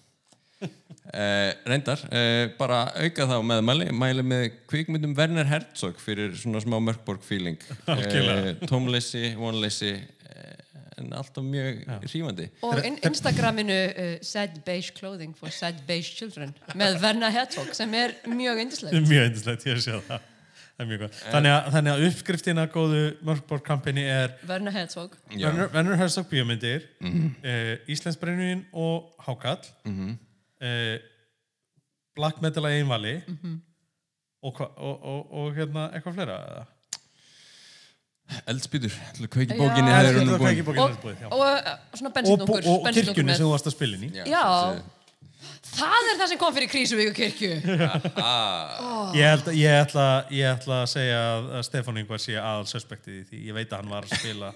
Uh, reyndar, uh, bara auka þá með mæli, mæli með kvikmyndum Werner Herzog fyrir svona smá Mörkborg feeling. Uh, tómleysi, vonleysi, uh, en alltaf mjög hrífandi. Og in Instagraminu uh, Sad Beige Clothing for Sad Beige Children með Venna Herzog sem er mjög indislegt. mjög eindislegt, ég sé það það mjög þannig að, þannig að uppskriftina góðu Mörkborg kampani er Venna Herzog. Já. Werner, Werner Herzog bíómyndir mm. -hmm. Íslands brennuðin og Hákall mm -hmm. Black Metal að einvali Mhm. og, hva, og, og, og hérna eitthvað fleira eða? Eldspýtur, kveiki Já. bókinni bókin Og, búið, já. og uh, svona og, bensinnungur. og, og kirkjunni sem þú varst að spila inn í Já. svo- Það er það sem kom fyrir Krísuvíku kirkju. Ah, ég, held, ég, ætla, ég ætla að segja að, Stefán Ingvar sé aðal suspektið í því ég veit að hann var að spila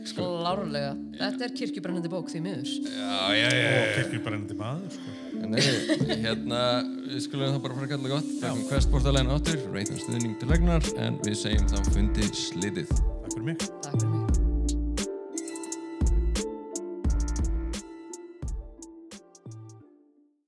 Mörkborg Klárlega. Þetta er kirkjubrennandi bók því miður. Já, já, já. og kirkjubrennandi maður sko. Nei, hérna, við skulum það bara fara að kalla gott. Þakkum Questportalegin áttur, reytum stuðning til legnar, en við segjum þá fundi slitið. takk fyrir mig Takk fyrir mig.